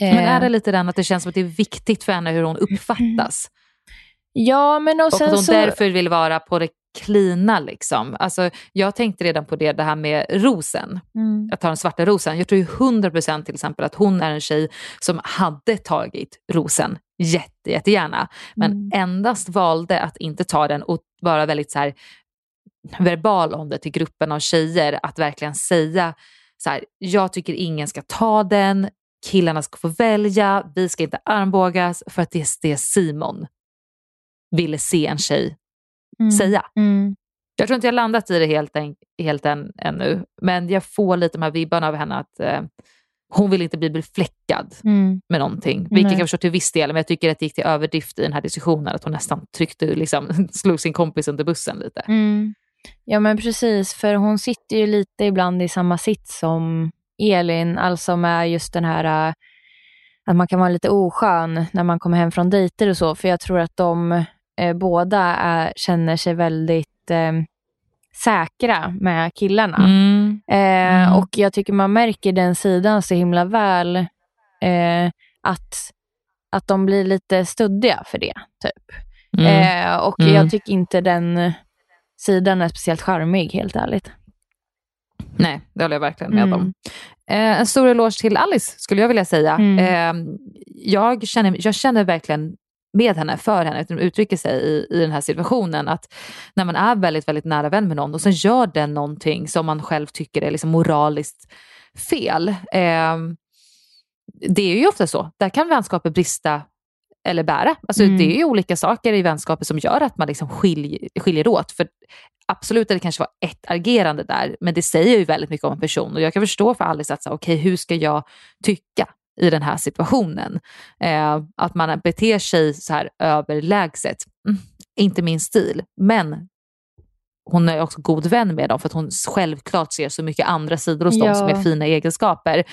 Men är eh. det lite den att det känns som att det är viktigt för henne hur hon uppfattas? Ja, men och, och sen att hon så... därför vill vara på det klina. Liksom. Alltså, jag tänkte redan på det, det här med rosen. Mm. Jag tar den svarta rosen. Jag tror ju 100% till exempel att hon är en tjej som hade tagit rosen jätte, jättegärna. Men mm. endast valde att inte ta den och vara väldigt så här, verbal om det till gruppen av tjejer, att verkligen säga så här, jag tycker ingen ska ta den, killarna ska få välja, vi ska inte armbågas för att det är det Simon ville se en tjej mm. säga. Mm. Jag tror inte jag landat i det helt, en, helt än, ännu, men jag får lite de här vibbarna av henne att eh, hon vill inte bli befläckad mm. med någonting. Vilket Nej. jag förstår till viss del, men jag tycker att det gick till överdrift i den här diskussionen. Att hon nästan tryckte, liksom, slog sin kompis under bussen lite. Mm. Ja men precis, för hon sitter ju lite ibland i samma sits som Elin, alltså med just den här äh, att man kan vara lite oskön när man kommer hem från dejter och så, för jag tror att de eh, båda är, känner sig väldigt eh, säkra med killarna. Mm. Eh, mm. Och jag tycker man märker den sidan så himla väl, att, att de blir lite studdiga för det. typ. Mm. och jag mm. tycker inte den sidan är speciellt charmig, helt ärligt. Nej, det håller jag verkligen med mm. om. Eh, en stor eloge till Alice, skulle jag vilja säga. Mm. Eh, jag, känner, jag känner verkligen med henne, för henne, utan uttrycker sig i, i den här situationen. Att när man är väldigt, väldigt nära vän med någon och sen gör den någonting som man själv tycker är liksom moraliskt fel. Eh, det är ju ofta så. Där kan vänskaper brista eller bära. Alltså, Mm. Det är ju olika saker i vänskaper som gör att man liksom skiljer, skiljer åt. För absolut, det kanske var ett agerande där, men det säger ju väldigt mycket om en person. Och jag kan förstå för Alice att, okej, hur ska jag tycka i den här situationen? Eh, att man beter sig så här överlägset, mm, inte min stil. Men hon är också god vän med dem för att hon självklart ser så mycket andra sidor hos dem Ja. som är fina egenskaper.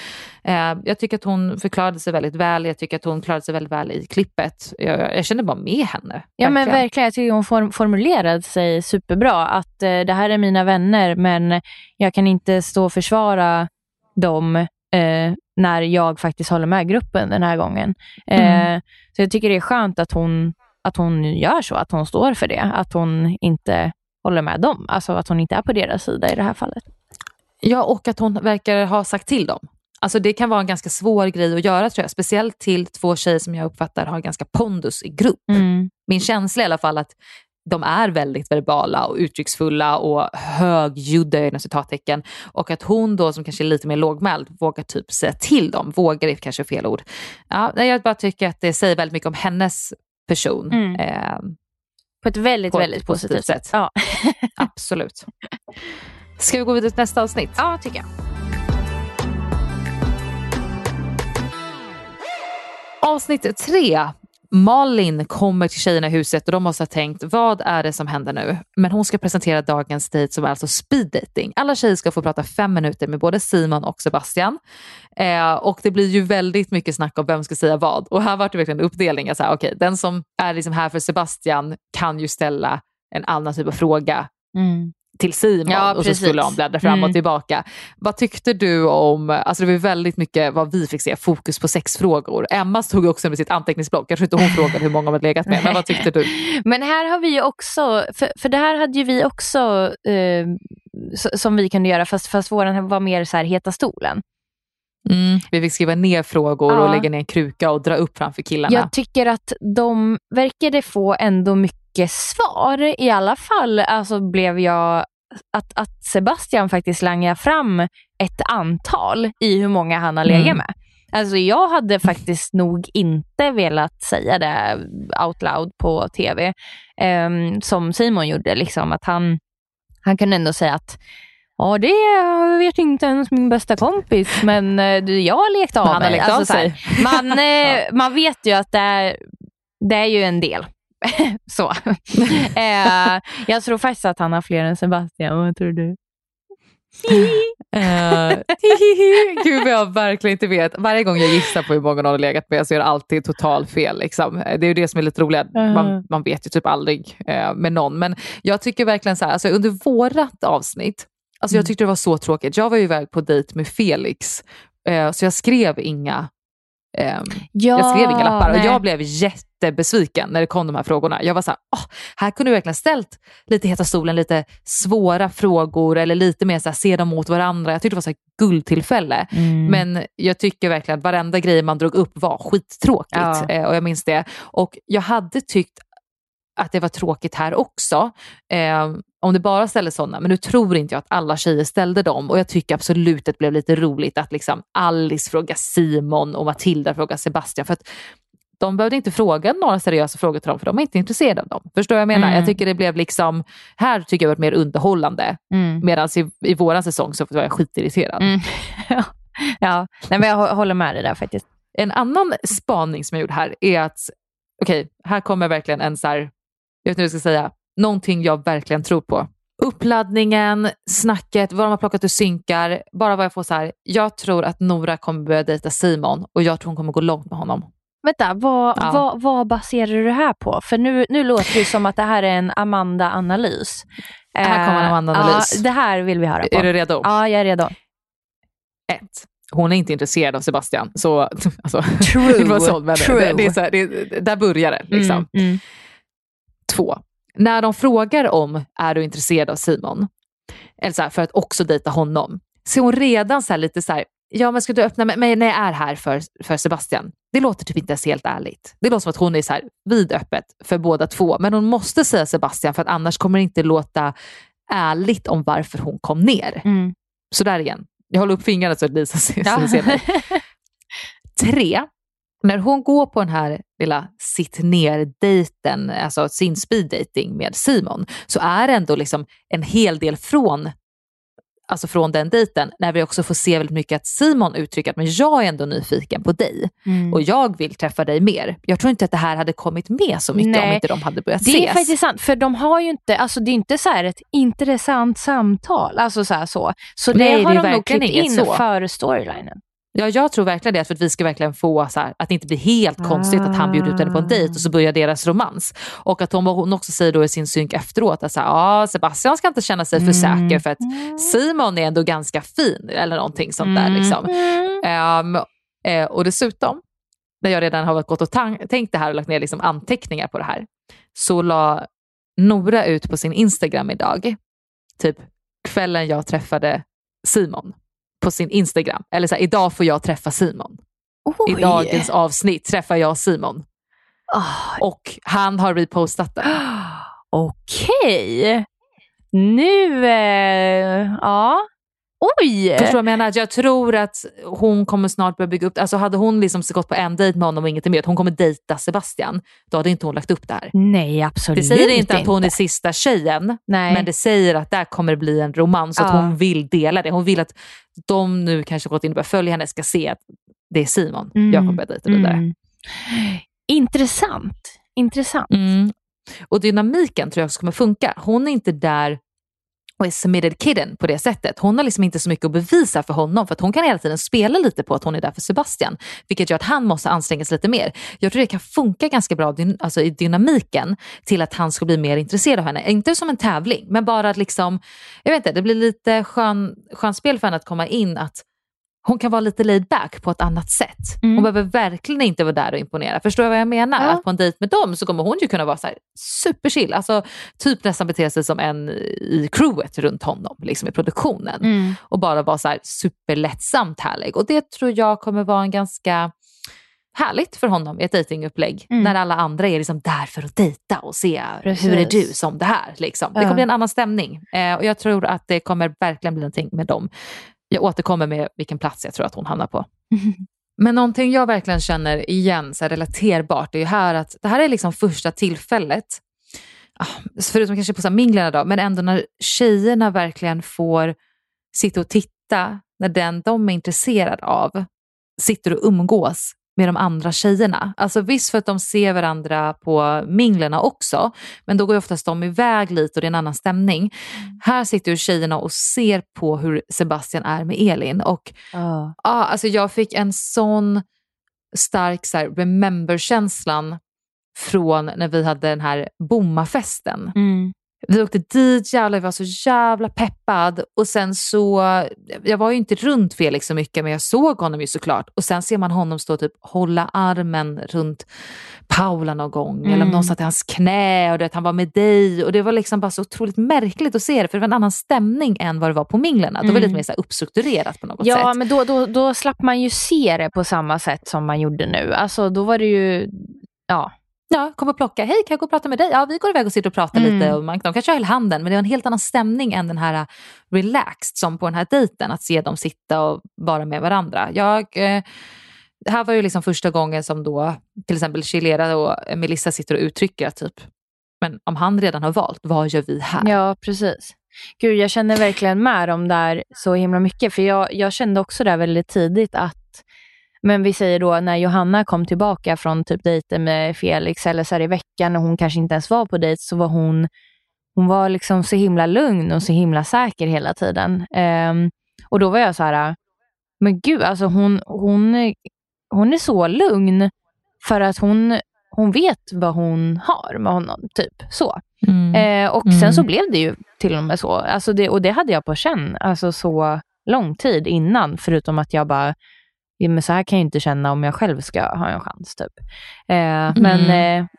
Eh, jag tycker att hon förklarade sig väldigt väl. Jag tycker att hon klarade sig väldigt väl i klippet. Jag, jag känner bara med henne. Ja men verkligen. verkligen, jag tycker hon form- formulerade sig superbra. Att eh, det här är mina vänner men jag kan inte stå och försvara dem eh, när jag faktiskt håller med gruppen den här gången. Eh, Mm. Så jag tycker det är skönt att hon, att hon gör så, att hon står för det. Att hon inte håller med dem. Alltså att hon inte är på deras sida i det här fallet. Ja, och att hon verkar ha sagt till dem. Alltså det kan vara en ganska svår grej att göra tror jag. Speciellt till två tjejer som jag uppfattar har ganska pondus i grupp. Mm. Min känsla i alla fall att de är väldigt verbala och uttrycksfulla och högljudda inom citattecken. Och att hon då som kanske är lite mer lågmäld vågar typ säga till dem. Vågar är kanske fel ord. Ja, jag bara tycker att det säger väldigt mycket om hennes person. Mm. Eh, På ett väldigt, På väldigt positivt positivt sätt. sätt. Ja. absolut. Ska vi gå vidare till nästa avsnitt? ja, tycker jag. Avsnitt tre. Malin kommer till tjejerna i huset och de måste ha tänkt, vad är det som händer nu? Men hon ska presentera dagens dejt som är alltså speed dating. Alla tjejer ska få prata fem minuter med både Simon och Sebastian. Eh, och det blir ju väldigt mycket snack om vem ska säga vad. Och här var det verkligen en uppdelning. Alltså, okay, den som är liksom här för Sebastian kan ju ställa en annan typ av fråga Mm till Simon Ja, och så skulle de bläddra fram och Mm. tillbaka. Vad tyckte du om, alltså det var väldigt mycket vad vi fick se, fokus på sexfrågor. Emma stod också med sitt anteckningsblock, jag tror inte hon frågade hur många de hade legat med, men vad tyckte du? Men här har vi ju också, för, för det här hade ju vi också eh, som vi kunde göra fast, fast våran var mer så här heta stolen. Mm. Vi fick skriva ner frågor Ja. och lägga ner en kruka och dra upp framför killarna. Jag tycker att de verkade få ändå mycket svar. I alla fall alltså blev jag att, att Sebastian faktiskt langade fram ett antal i hur många han har legat Mm. med. Alltså jag hade faktiskt nog inte velat säga det out loud på tv ehm, som Simon gjorde. Liksom, att han, han kunde ändå säga att Ja, det vet inte ens min bästa kompis, men eh, jag har lekt av han har mig. lekt av sig. man, eh, man vet ju att det är, det är ju en del. så. eh, jag tror faktiskt att han har fler än Sebastian. Vad tror du? Eh, Gud vad jag verkligen inte vet. Varje gång jag gissar på hur många någon har legat med så är det alltid total fel. Liksom. Det är ju det som är lite roligt. Man, man vet ju typ aldrig eh, med någon. Men jag tycker verkligen så här, alltså under vårat avsnitt, alltså jag Mm. tyckte det var så tråkigt. Jag var ju iväg på dejt med Felix, eh, så jag skrev inga ehm, Ja, jag skrev inga lappar och nej. jag blev jättebesviken när det kom de här frågorna. Jag var så här, "Åh, här kunde du verkligen ställt lite Heta stolen, lite svåra frågor eller lite mer så här, se dem mot varandra. Jag tyckte det var så här guldtillfälle. Mm. Men jag tycker verkligen att varenda grej man drog upp var skittråkigt. Ja. Eh, och jag minns det. Och jag hade tyckt att det var tråkigt här också. Eh, om det bara ställdes sådana. Men nu tror inte jag att alla tjejer ställde dem. Och jag tycker absolut att det blev lite roligt att liksom Alice frågar Simon och Matilda frågar Sebastian. För att de behövde inte fråga några seriösa frågor till dem för de är inte intresserade av dem. Förstår du vad jag menar? Mm. Jag tycker det blev liksom, här tycker jag det var mer underhållande. Mm. Medan i, i våran säsong så var jag skitirriterad. Mm. ja, nej, men jag hå- håller med dig där faktiskt. En annan spaning som jag gjorde här är att, okej, här kommer verkligen en så här, jag vet inte hur jag ska säga, någonting jag verkligen tror på. Uppladdningen, snacket, vad de har plockat ur synkar, bara vad jag får så här, jag tror att Nora kommer börja dejta Simon och jag tror hon kommer gå långt med honom. Vänta, vad, Ja. vad, vad baserar du det här på? För nu, nu låter det som att det här är en Amanda-analys. Här kommer en Eh, Amanda-analys. Ja, det här vill vi höra på. Är du redo? Ja, jag är redo. Ett. Hon är inte intresserad av Sebastian. Så, alltså, True. det var så, men True. Det, det är så här, det, där börjar det. Liksom. Mm, mm. Två, när de frågar om är du intresserad av Simon, eller så här, för att också dejta honom, så är hon redan så här lite så här, ja men ska du öppna mig när jag är här för, för Sebastian? Det låter typ inte ens helt ärligt. Det låter som att hon är så här vidöppet för båda två, men hon måste säga Sebastian för att annars kommer det inte låta ärligt om varför hon kom ner. Mm. Så där igen, jag håller upp fingrarna så att Lisa ser, Ja. ser mig. Tre, när hon går på den här lilla sitt ner-dejten, alltså sin speed dating med Simon, så är det ändå liksom en hel del från alltså från den dejten, när vi också får se väldigt mycket att Simon uttrycker att men jag är ändå nyfiken på dig Mm. och jag vill träffa dig mer. Jag tror inte att det här hade kommit med så mycket om Nej. inte de hade börjat Det är ses. faktiskt sant, för de har ju inte, alltså det är inte så här ett intressant samtal. Alltså så, så. så det Nej, har det de nog klippt in så. före storylinen. Ja, jag tror verkligen det, för att vi ska verkligen få så här, att det inte blir helt konstigt att han bjuder ut henne på en dejt och så börjar deras romans. Och att hon, hon också säger då i sin synk efteråt att så här, ah, Sebastian ska inte känna sig för säker för att Simon är ändå ganska fin eller någonting sånt där. Liksom. Ehm, eh, och dessutom, när jag redan har gått och tänkt det här och lagt ner liksom anteckningar på det här, så la Nora ut på sin Instagram idag, typ kvällen jag träffade Simon på sin Instagram. Eller så här, idag får jag träffa Simon. I Oj. dagens avsnitt träffar jag Simon. Ah, Och han har repostat den. Okej. Nu, eh, ja. Oj! Förstår du vad jag menar? Jag tror att hon kommer snart börja bygga upp Alltså hade hon liksom gått på en dejt med honom och ingenting mer, att hon kommer dejta Sebastian, då hade inte hon lagt upp det här. Nej, absolut Det säger inte att hon är sista tjejen, Nej. men det säger att där kommer det bli en romans och att Ja. hon vill dela det. Hon vill att de nu kanske gått in och börjat följa henne ska se att det är Simon Mm. jag kommer börja dejta vidare. Mm. Intressant. Intressant. Mm. Och dynamiken tror jag också kommer funka. Hon är inte där och är submitted kidden på det sättet. Hon har liksom inte så mycket att bevisa för honom för att hon kan hela tiden spela lite på att hon är där för Sebastian. Vilket gör att han måste anstränga sig lite mer. Jag tror det kan funka ganska bra alltså i dynamiken till att han ska bli mer intresserad av henne. Inte som en tävling men bara att liksom, jag vet inte, det blir lite skön, skön spel för henne att komma in att hon kan vara lite laid back på ett annat sätt. Hon Mm. behöver verkligen inte vara där och imponera. Förstår du vad jag menar? Ja. Att på en dejt med dem så kommer hon ju kunna vara så här superchill. Alltså typ nästan bete sig som en i crewet runt honom, liksom i produktionen. Mm. Och bara vara så här superlättsamt härlig. Och det tror jag kommer vara en ganska härligt för honom i ett dejtingupplägg. Mm. När alla andra är liksom där för att dejta och se Precis. hur är du som det här. Liksom. Det kommer bli en annan stämning. Eh, och jag tror att det kommer verkligen bli någonting med dem. Jag återkommer med vilken plats jag tror att hon hamnar på. Men någonting jag verkligen känner igen, så relaterbart, är ju här att det här är liksom första tillfället, ah, förutom kanske på så minglarna då, men ändå när tjejerna verkligen får sitta och titta när den de är intresserad av sitter och umgås med de andra tjejerna. Alltså visst för att de ser varandra på minglerna också, men då går ju oftast de iväg lite och det är en annan stämning. Här sitter ju tjejerna och ser på hur Sebastian är med Elin och Ja. Ja, alltså jag fick en sån stark så remember-känslan från när vi hade den här bommafesten. Mm. Vi åkte dit, jävlar, jag var så jävla peppad och sen så, jag var ju inte runt Felix så mycket men jag såg honom ju såklart och sen ser man honom stå typ hålla armen runt Paula någon gång eller om Mm. någon satt i hans knä och det, han var med dig och det var liksom bara så otroligt märkligt att se det för det var en annan stämning än vad det var på minglerna. Då var det lite Mm. mer så uppstrukturerat på något Ja, sätt. men då, då, då slapp man ju se det på samma sätt som man gjorde nu. Alltså då var det ju, ja. Ja, kom och plocka. Hej, kan jag gå och prata med dig? Ja, vi går iväg och sitter och pratar Mm. lite. Och man, de kanske höll handen, men det var en helt annan stämning än den här uh, relaxed som på den här dejten. Att se dem sitta och vara med varandra. Jag, eh, det här var ju liksom första gången som då till exempel Chilera och Melissa sitter och uttrycker typ, men om han redan har valt, vad gör vi här? Ja, precis. Gud, jag känner verkligen med dem där så himla mycket. För jag, jag kände också där väldigt tidigt att, men vi säger då när Johanna kom tillbaka från typ dejten med Felix eller så här i veckan och hon kanske inte ens var på dejt så var hon, hon var liksom så himla lugn och så himla säker hela tiden. Ehm, och då var jag så här, men gud, alltså hon, hon, hon är så lugn för att hon, hon vet vad hon har med honom. Typ så. Mm. Eh, och Mm. sen så blev det ju till och med så. Alltså det, och det hade jag på känn alltså så lång tid innan. Förutom att jag bara, ja, men så här kan jag inte känna om jag själv ska ha en chans. Typ. Eh, Men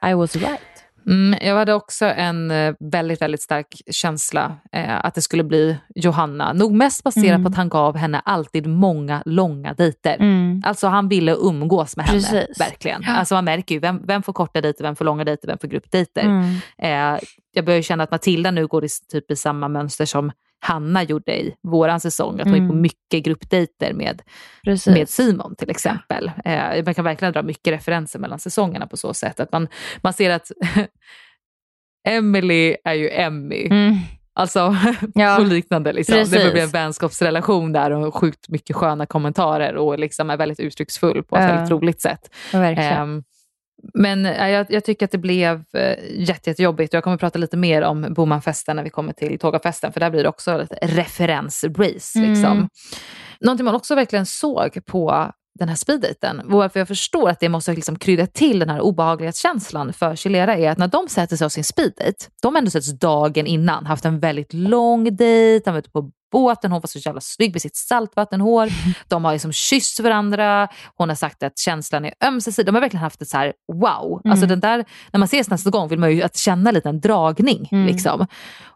eh, I was right. Mm, jag hade också en eh, väldigt, väldigt stark känsla eh, att det skulle bli Johanna. Nog mest baserat Mm. på att han gav henne alltid många långa dejter. Mm. Alltså han ville umgås med henne, Precis. verkligen. Ja. Alltså man märker ju, vem, vem får korta dejter, vem får långa dejter, vem får gruppdejter. Mm. Eh, jag börjar känna att Matilda nu går i, typ i samma mönster som Hanna gjorde i våran säsong. Att hon Mm. gick på mycket gruppdejter med, Precis. med Simon till exempel. Eh, man kan verkligen dra mycket referenser mellan säsongerna på så sätt. Att man, man ser att Emily är ju Emmy. Mm. Alltså, Ja, och liknande. Liksom. Det precis. blir en vänskapsrelation där och sjukt mycket sköna kommentarer och liksom är väldigt uttrycksfull på ett Ja. väldigt roligt sätt. Verkligen. Ehm, men jag, jag tycker att det blev eh, jätte, jättejobbigt. Jag kommer att prata lite mer om Bomanfesten när vi kommer till Tågafesten, för där blir det också ett referensrace. Mm. Liksom. Någonting man också verkligen såg på den här speeddejten, varför jag förstår att det måste liksom krydda till den här obehaglighetskänslan för Chilera är att när de sätter sig av sin speeddejt, de har ändå setts dagen innan, haft en väldigt lång dejt, de var ute på båten, hon var så jävla snygg med sitt saltvattenhår, de har liksom kysst varandra, hon har sagt att känslan är ömsesidig, de har verkligen haft ett så här wow. Mm. Alltså den där, när man ses nästa gång vill man ju att känna lite en dragning. Mm. Liksom.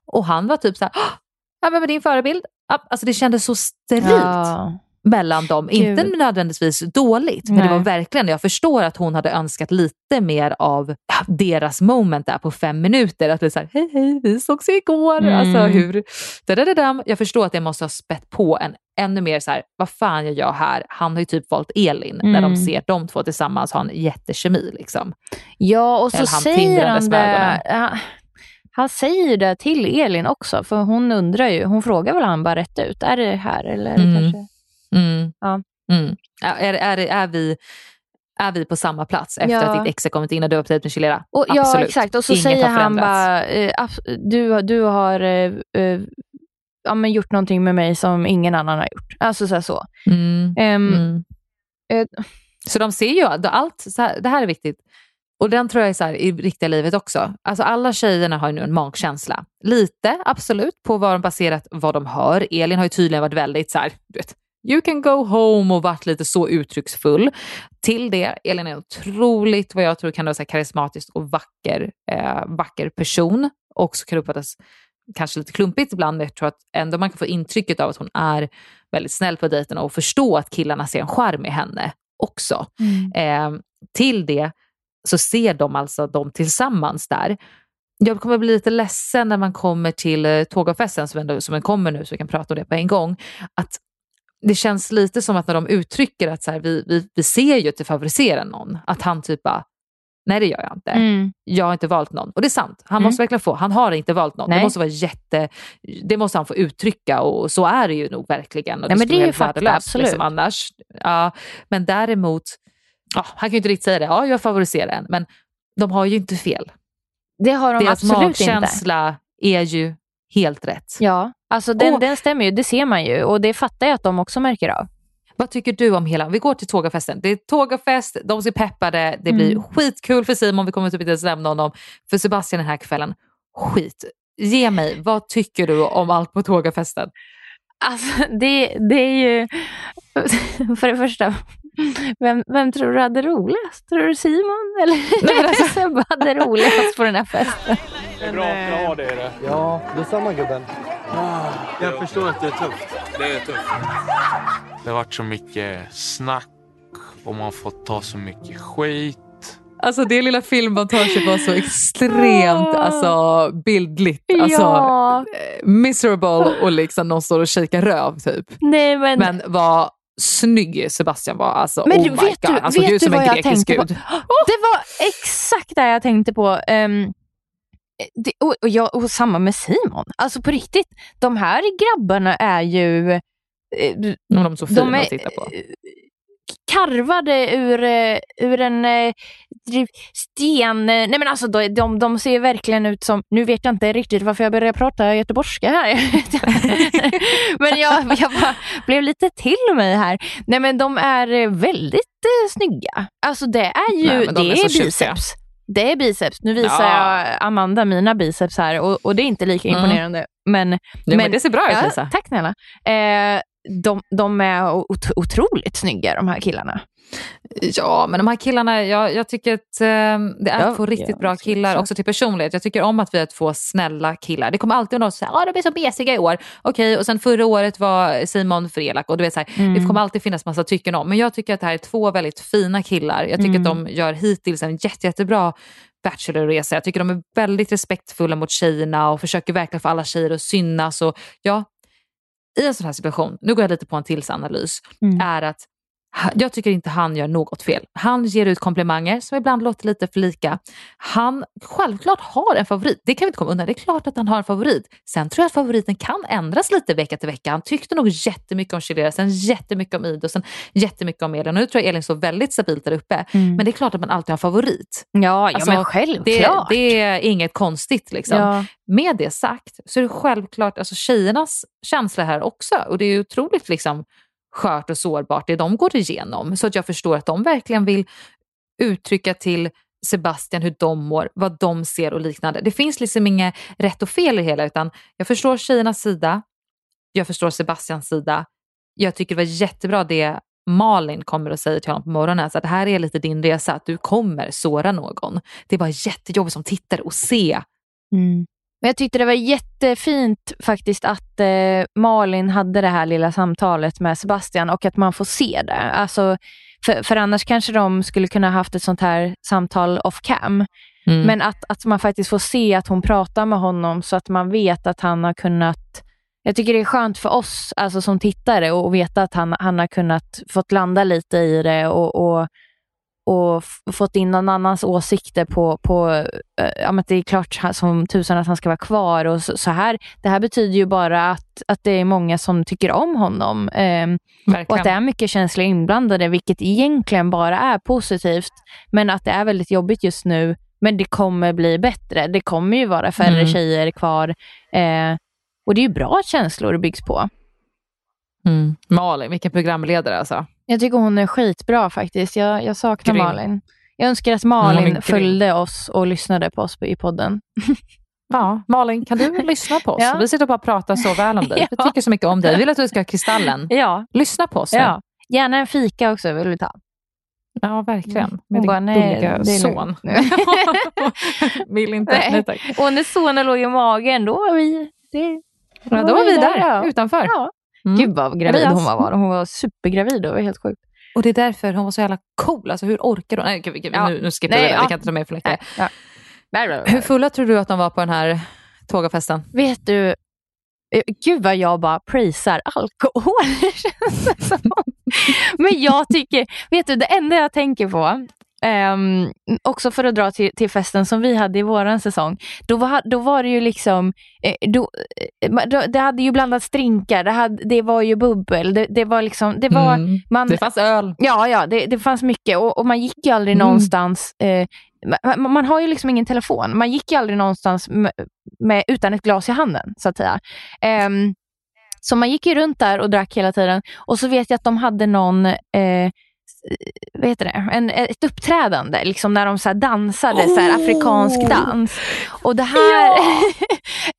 Och han var typ så här, "Åh, ja, men med din förebild, alltså det kändes så sterilt Ja. Mellan dem. Gud. Inte nödvändigtvis dåligt, men det Nej. var verkligen, jag förstår att hon hade önskat lite mer av deras moment där på fem minuter. Att det är så här, hej hej, vi sågs ju igår. Mm. Alltså hur, dadadadam. Jag förstår att det måste ha spett på en ännu mer så här, vad fan gör jag här? Han har ju typ valt Elin när de Mm. ser de två tillsammans ha en jättekemi. Liksom. Ja, och så Eller han säger han det. Han, han säger det till Elin också, för hon undrar ju. Hon frågar väl han bara rätt ut. Är det här eller det Mm. kanske... Mm. Ja. Mm. Är, är, är, vi, är vi på samma plats efter Ja. att ditt ex har kommit in och du har dejt med Chilera? Och, ja, exakt. Och så Inget säger han bara, eh, du, du har eh, ja, men gjort någonting med mig som ingen annan har gjort. Alltså så. Så. Mm. Mm. eh, Så de ser ju allt, här, det här är viktigt. Och den tror jag är så här i riktiga livet också. Alltså alla tjejerna har ju nu en magkänsla. Lite, absolut, på vad de baserat vad de hör. Elin har ju tydligen varit väldigt så här, du vet, you can go home och varit lite så uttrycksfull. Till det, Elin är otroligt, vad jag tror kan vara så karismatisk och vacker, eh, vacker person. Också kan uppfattas kanske lite klumpigt ibland, men jag tror att ändå man kan få intrycket av att hon är väldigt snäll på dejten och förstå att killarna ser en charm i henne också. Eh, till det så ser de alltså dem tillsammans där. Jag kommer bli lite ledsen när man kommer till eh, tågavfesten som, ändå, som kommer nu så vi kan prata om det på en gång. Att det känns lite som att när de uttrycker att så här, vi, vi, vi ser ju att det favoriserar någon, att han typ bara, nej det gör jag inte. mm. Jag har inte valt någon. Och det är sant, han Mm. måste verkligen få, han har inte valt någon. Nej. Det måste vara jätte, det måste han få uttrycka och så är det ju nog verkligen. Och Nej, men skulle det är ju fakta, värdelöst, absolut. Liksom, annars. Ja, men däremot, ja, han kan ju inte riktigt säga det, ja jag favoriserar en, men de har ju inte fel. Det har de Deras absolut inte. magkänsla är ju helt rätt. Ja, alltså den, Och- den stämmer ju. Det ser man ju och det fattar jag att de också märker av. Vad tycker du om hela, vi går till tågafesten. Det är tågafest, de ser peppade, det blir Mm. skitkul för Simon, vi kommer typ inte ens nämna honom. För Sebastian den här kvällen, skit. Ge mig, vad tycker du om allt på tågafesten? Alltså, det, det är ju... För det första, vem, vem tror du hade roligast? Tror du Simon eller Nej, alltså- Sebbe hade roligast på den här festen? Det är bra att ha det i det. Ja, detsamma gubben. Jag förstår att det är tufft. Det är tufft. Det har varit så mycket snack och man får ta så mycket skit. Alltså det lilla filmmontaget var så extremt alltså, bildligt. Alltså, ja, Miserable och liksom någon står och shakar röv typ. nej men... Men vad snygg Sebastian var. Alltså, Men oh du, my vet God. du, alltså, vet gud du vad jag tänkte på? gud. Det var exakt det jag tänkte på. Ehm, det, och, och, jag, och samma med Simon. Alltså på riktigt, de här grabbarna är ju... eh, De är så fina de är att titta på. Karvade ur, eh, ur en eh, sten. Nej men alltså de, de, de ser verkligen ut som, nu vet jag inte riktigt varför jag började prata göteborgska här. men jag, jag bara blev lite till mig här. Nej men de är eh, väldigt eh, snygga. Alltså det är ju, Nej, men de det är är biceps. Det är biceps. Nu visar Ja. jag Amanda mina biceps här och, och det är inte lika Mm. imponerande. Men, Ja, men det ser bra ut ja, Lisa. Tack snälla. Eh, de, de är ot- otroligt snygga de här killarna. Ja, men de här killarna, jag, jag tycker att eh, det är Ja, två riktigt ja, bra killar så. också till personlighet. Jag tycker om att vi är två snälla killar. Det kommer alltid någon som säger att de är så mesiga i år. Okej, och sen förra året var Simon för elak. Och du vet, så här, Mm. Det kommer alltid finnas massa tycken om. Men jag tycker att det här är två väldigt fina killar. Jag tycker Mm. att de gör hittills en jätte, jättebra Bachelorresa. Jag tycker de är väldigt respektfulla mot tjejerna och försöker verkligen få alla tjejer att synas. Och ja, i en sån här situation, nu går jag lite på en tillsanalys, Mm. är att jag tycker inte han gör något fel. Han ger ut komplimanger som ibland låter lite för lika. Han självklart har en favorit, det kan vi inte komma undan. Det är klart att han har en favorit. Sen tror jag att favoriten kan ändras lite vecka till vecka. Han tyckte nog jättemycket om Chilera, sen jättemycket om Ida och sen jättemycket om Elin. Och nu tror jag Elin står väldigt stabilt där uppe. Mm. Men det är klart att man alltid har en favorit. Ja, ja Alltså, men Det, självklart. det är inget konstigt. Liksom. ja. Med det sagt så är det självklart alltså tjejernas känsla här också. Och det är otroligt liksom, skört och sårbart det de går igenom. Så att jag förstår att de verkligen vill uttrycka till Sebastian hur de mår, vad de ser och liknande. Det finns liksom inget rätt och fel i det hela utan jag förstår tjejernas sida, jag förstår Sebastians sida. Jag tycker det var jättebra det Malin kommer och säger till honom på morgonen, så att det här är lite din resa, att du kommer såra någon. Det var jättejobbigt som tittare att se Mm. Men jag tyckte det var jättefint faktiskt att eh, Malin hade det här lilla samtalet med Sebastian och att man får se det. Alltså, för, för annars kanske de skulle kunna haft ett sånt här samtal off cam. Mm. Men att, att man faktiskt får se att hon pratar med honom så att man vet att han har kunnat jag tycker det är skönt för oss alltså som tittare att veta att han, han har kunnat fått landa lite i det och, och, och fått in någon annans åsikter på, på eh, ja, men det är klart som tusan att han ska vara kvar. och så, så här. Det här betyder ju bara att, att det är många som tycker om honom. ehm, och att det är mycket känslor inblandade, vilket egentligen bara är positivt. Men att det är väldigt jobbigt just nu. Men det kommer bli bättre. Det kommer ju vara färre Mm. tjejer kvar. Eh, och det är ju bra att känslor byggs på. Mm. Malin, vilken programledare alltså. Jag tycker hon är skitbra faktiskt. Jag, jag saknar Grym. Malin. Jag önskar att Malin följde oss och lyssnade på oss i podden. Ja, Malin, kan du lyssna på oss? Ja. Vi sitter bara och pratar så väl om dig. Vi Ja. tycker så mycket om dig. Vi vill att du ska ha Kristallen. Ja, Lyssna på oss. nu. ja. Gärna en fika också vill vi ta. ja verkligen. Hon Med din bara, nej, gulliga är son. vill inte. Nej. Nej, tack. och när sonen låg i magen, då var vi... Det, Ja, då var vi där, ja. utanför. Mm. Gud vad gravid hon var. Hon var supergravid. Det var helt sjukt. Och det är därför hon var så jävla cool. Alltså hur orkar hon? Nej, gud, gud, Ja. nu, nu skippar Nej, vi det. ja. Vi kan inte ta med för mycket. Ja. Hur fulla tror du att de var på den här tågafesten? Vet du, eh, gud vad jag bara prisar alkohol. det känns det som. Men jag tycker, vet du, det enda jag tänker på, ehm, också för att dra till, till festen som vi hade i våran säsong, då var, då var det ju liksom, eh, då, eh, då, det hade ju blandats drinkar, det, hade, det var ju bubbel, det, det var liksom, det var, Mm. man, Det fanns öl. Ja, ja det, det fanns mycket och, och man gick ju aldrig Mm. någonstans. Eh, man, man har ju liksom ingen telefon. Man gick ju aldrig någonstans med, med, utan ett glas i handen, så att säga. Ehm, så man gick ju runt där och drack hela tiden. Och så vet jag att de hade någon, eh, vad heter det? En, ett uppträdande, liksom när de så dansade, så här afrikansk dans. Och det här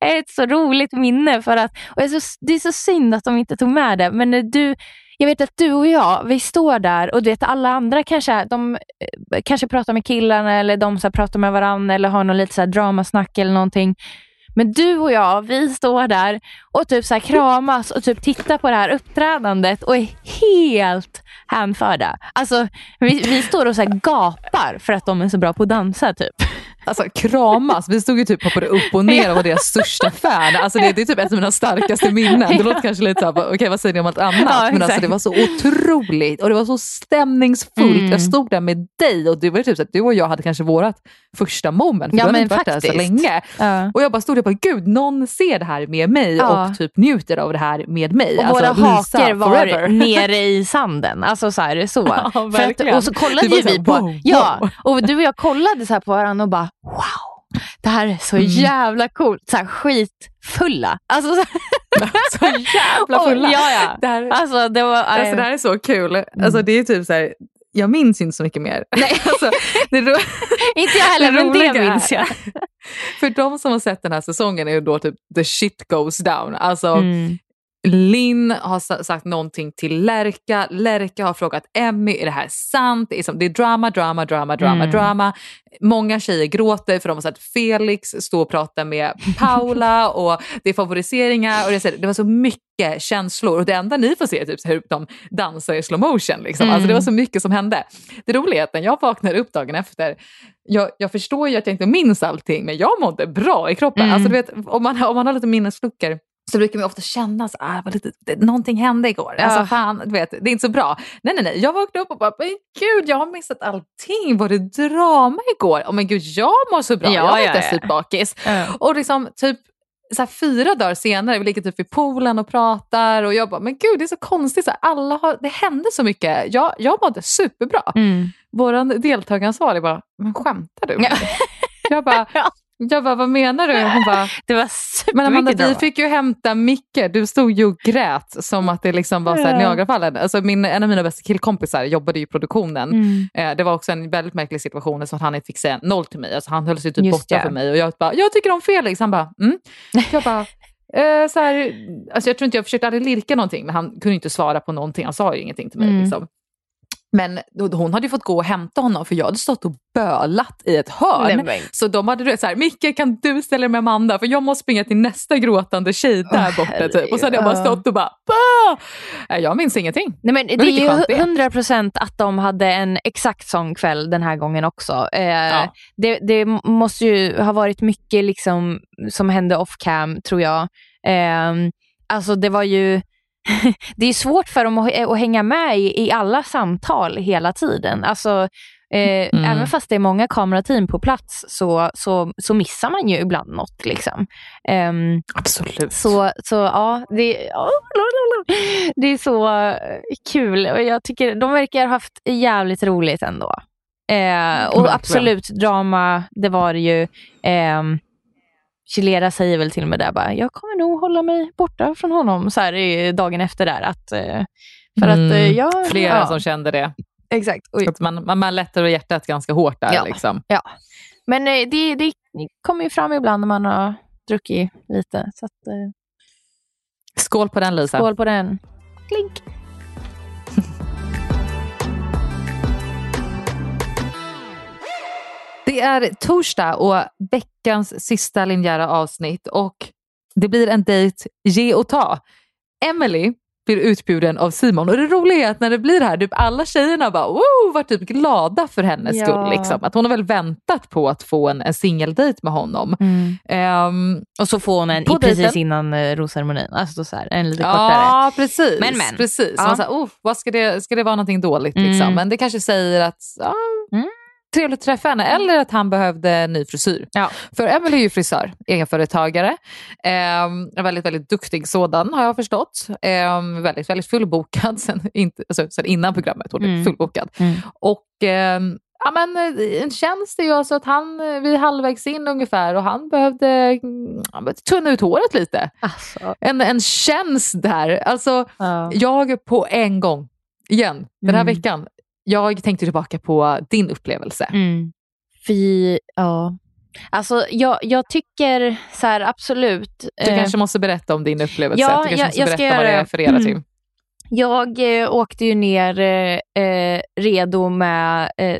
är ett så roligt minne. för att och det, är så, det är så synd att de inte tog med det. Men när du, jag vet att du och jag, vi står där och du vet alla andra kanske, de eh, kanske pratar med killarna eller de så pratar med varandra eller har någon lite så här dramasnack eller någonting. Men du och jag, vi står där och typ så här kramas och typ tittar på det här uppträdandet och är helt hänförda. Alltså, vi, vi står och så här gapar för att de är så bra på att dansa typ. Alltså kramas, vi stod ju typ hoppade upp och ner och var deras största fan. Alltså det, det är typ ett av mina starkaste minnen. Det låter kanske lite såhär, okej vad säger ni om allt annat? Ja, Men alltså det var så otroligt och det var så stämningsfullt. Mm. Jag stod där med dig och det var typ så att du och jag hade kanske vårat första moment. För Ja, du hade inte varit där så länge. Ja. Och jag bara stod där och bara, gud någon ser det här med mig Ja. och typ njuter av det här med mig. Och Alltså, våra hakor var forever. nere i sanden. Alltså så här, så. Ja, att, och så kollade Det ju vi på, wow, ja, wow. och du och jag kollade så på varandra och bara wow. Det här är så Mm. jävla coolt. Så här skitfulla. Alltså, så, så jävla fulla. Och, ja, ja. Det här, Alltså, det var... Alltså det här är så kul. Alltså det är typ så här, jag minns inte så mycket mer. Nej. Alltså, ro- inte jag heller, men det minns jag. För de som har sett den här säsongen är ju då typ the shit goes down. Alltså Mm. Linn har sa- sagt någonting till Lärka. Lärka har frågat Emmy, är det här sant? Det är, drama, drama, drama, drama, Mm. drama. Många tjejer gråter för de har sett Felix stå och prata med Paula och det är favoriseringar. Och det, är var så mycket känslor och det enda ni får se är typ hur de dansar i slow motion. Liksom. Alltså, det var så mycket som hände. Det roliga är att när jag vaknar upp dagen efter, jag, jag förstår ju att jag inte minns allting men jag mådde bra i kroppen. Mm. Alltså, du vet, om, man, om man har lite minnesluckor så brukar man ofta känna att ah, lite, det, någonting hände igår. Ja. Alltså fan, du vet, det är inte så bra. Nej, nej, nej. Jag vaknade upp och bara, men gud, jag har missat allting. Var det drama igår? Oh, men gud, jag mår så bra. Ja, jag var ja, inte ja. bakis. Ja. Och liksom typ så här, fyra dagar senare, vi ligger typ vid poolen och pratar och jag bara, men gud det är så konstigt, så här, alla har, det hände så mycket. Jag, jag mådde superbra. Mm. Vår deltagaransvarig bara, men skämtar du? med Ja. mig?" Jag bara. jag bara, vad menar du? Hon bara, Det var men Amanda, vi fick ju hämta Micke. Du stod ju och grät som att det liksom var Ja. Niagarafallen. Alltså min, en av mina bästa killkompisar jobbade i produktionen. Mm. Eh, det var också en väldigt märklig situation så att han inte fick säga noll till mig. Alltså han höll sig typ Just borta det. för mig och jag bara, jag tycker om Felix. Han bara, mm. Jag bara, eh, så här, alltså jag tror inte jag försökte aldrig lirka någonting men han kunde inte svara på någonting. Han sa ju ingenting till mig. Mm. Liksom. Men hon hade ju fått gå och hämta honom för jag hade stått och bölat i ett hörn. Nej, Så de hade så här, Micke kan du ställa dig med Amanda för jag måste springa till nästa gråtande tjej där Åh, borta. Typ. Och så hade jag bara stått och bara bah! Jag minns ingenting. Nej, men det Men är ju är. hundra procent att de hade en exakt sån kväll den här gången också. Eh, Ja. det, det måste ju ha varit mycket liksom som hände off cam tror jag. Eh, alltså det var ju det är svårt för dem att, att hänga med i, i alla samtal hela tiden. Alltså, eh, Mm. Även fast det är många kamerateam på plats så, så, så missar man ju ibland något. Liksom. Ehm, Absolut. så, så ja, det, ja, det är så eh, kul och jag tycker de verkar ha haft jävligt roligt ändå. Eh, och Verkligen. absolut drama, det var det ju. Eh, Chilera säger väl till och med där bara, jag kommer nog hålla mig borta från honom så här i- dagen efter där. Att, eh, för att eh, Mm. jag... Flera ja, som kände det. Exakt. Oj. Att man, man, man lättar hjärtat ganska hårt där. Ja. Liksom. Ja. Men eh, det, det kommer ju fram ibland när man har druckit lite. Så att, Skål på den Lisa. skål på den. Klink. Det är torsdag och veckans sista linjära avsnitt och det blir en dejt ge och ta. Emily blir utbjuden av Simon och det roliga är att när det blir det här, typ alla tjejerna bara wow, var typ glada för hennes Ja. skull. Liksom. Att hon har väl väntat på att få en, en singeldejt med honom. Ehm, Och så får hon en i, precis innan eh, rosceremonin. Alltså så här, en lite kortare. Ja, precis. Men, men. precis. Ja. Man oh, vad ska, det, ska det vara någonting dåligt? Mm. Liksom? Men det kanske säger att Mm. Trevligt att träffa henne. Eller att han behövde ny frisyr. Ja. För Emily är ju frisör, egenföretagare. Ehm, en väldigt, väldigt duktig sådan har jag förstått. Ehm, väldigt, väldigt fullbokad sen, inte, alltså, sen innan programmet. Hon är Mm. fullbokad. Mm. Och ehm, ja, men, eh, en tjänst är ju alltså att han, eh, vi är halvvägs in ungefär och han behövde behövde tunna ut håret lite Alltså, en, en tjänst där. Alltså, ja. jag på en gång, igen, den här Mm. veckan, jag tänkte tillbaka på din upplevelse. Mm. Fy, ja. Alltså jag, jag tycker så här absolut. Du eh, kanske måste berätta om din upplevelse. ja, du kanske jag- måste jag ska berätta vad det det. refererar Mm. till. Jag eh, åkte ju ner eh, eh, redo med, eh,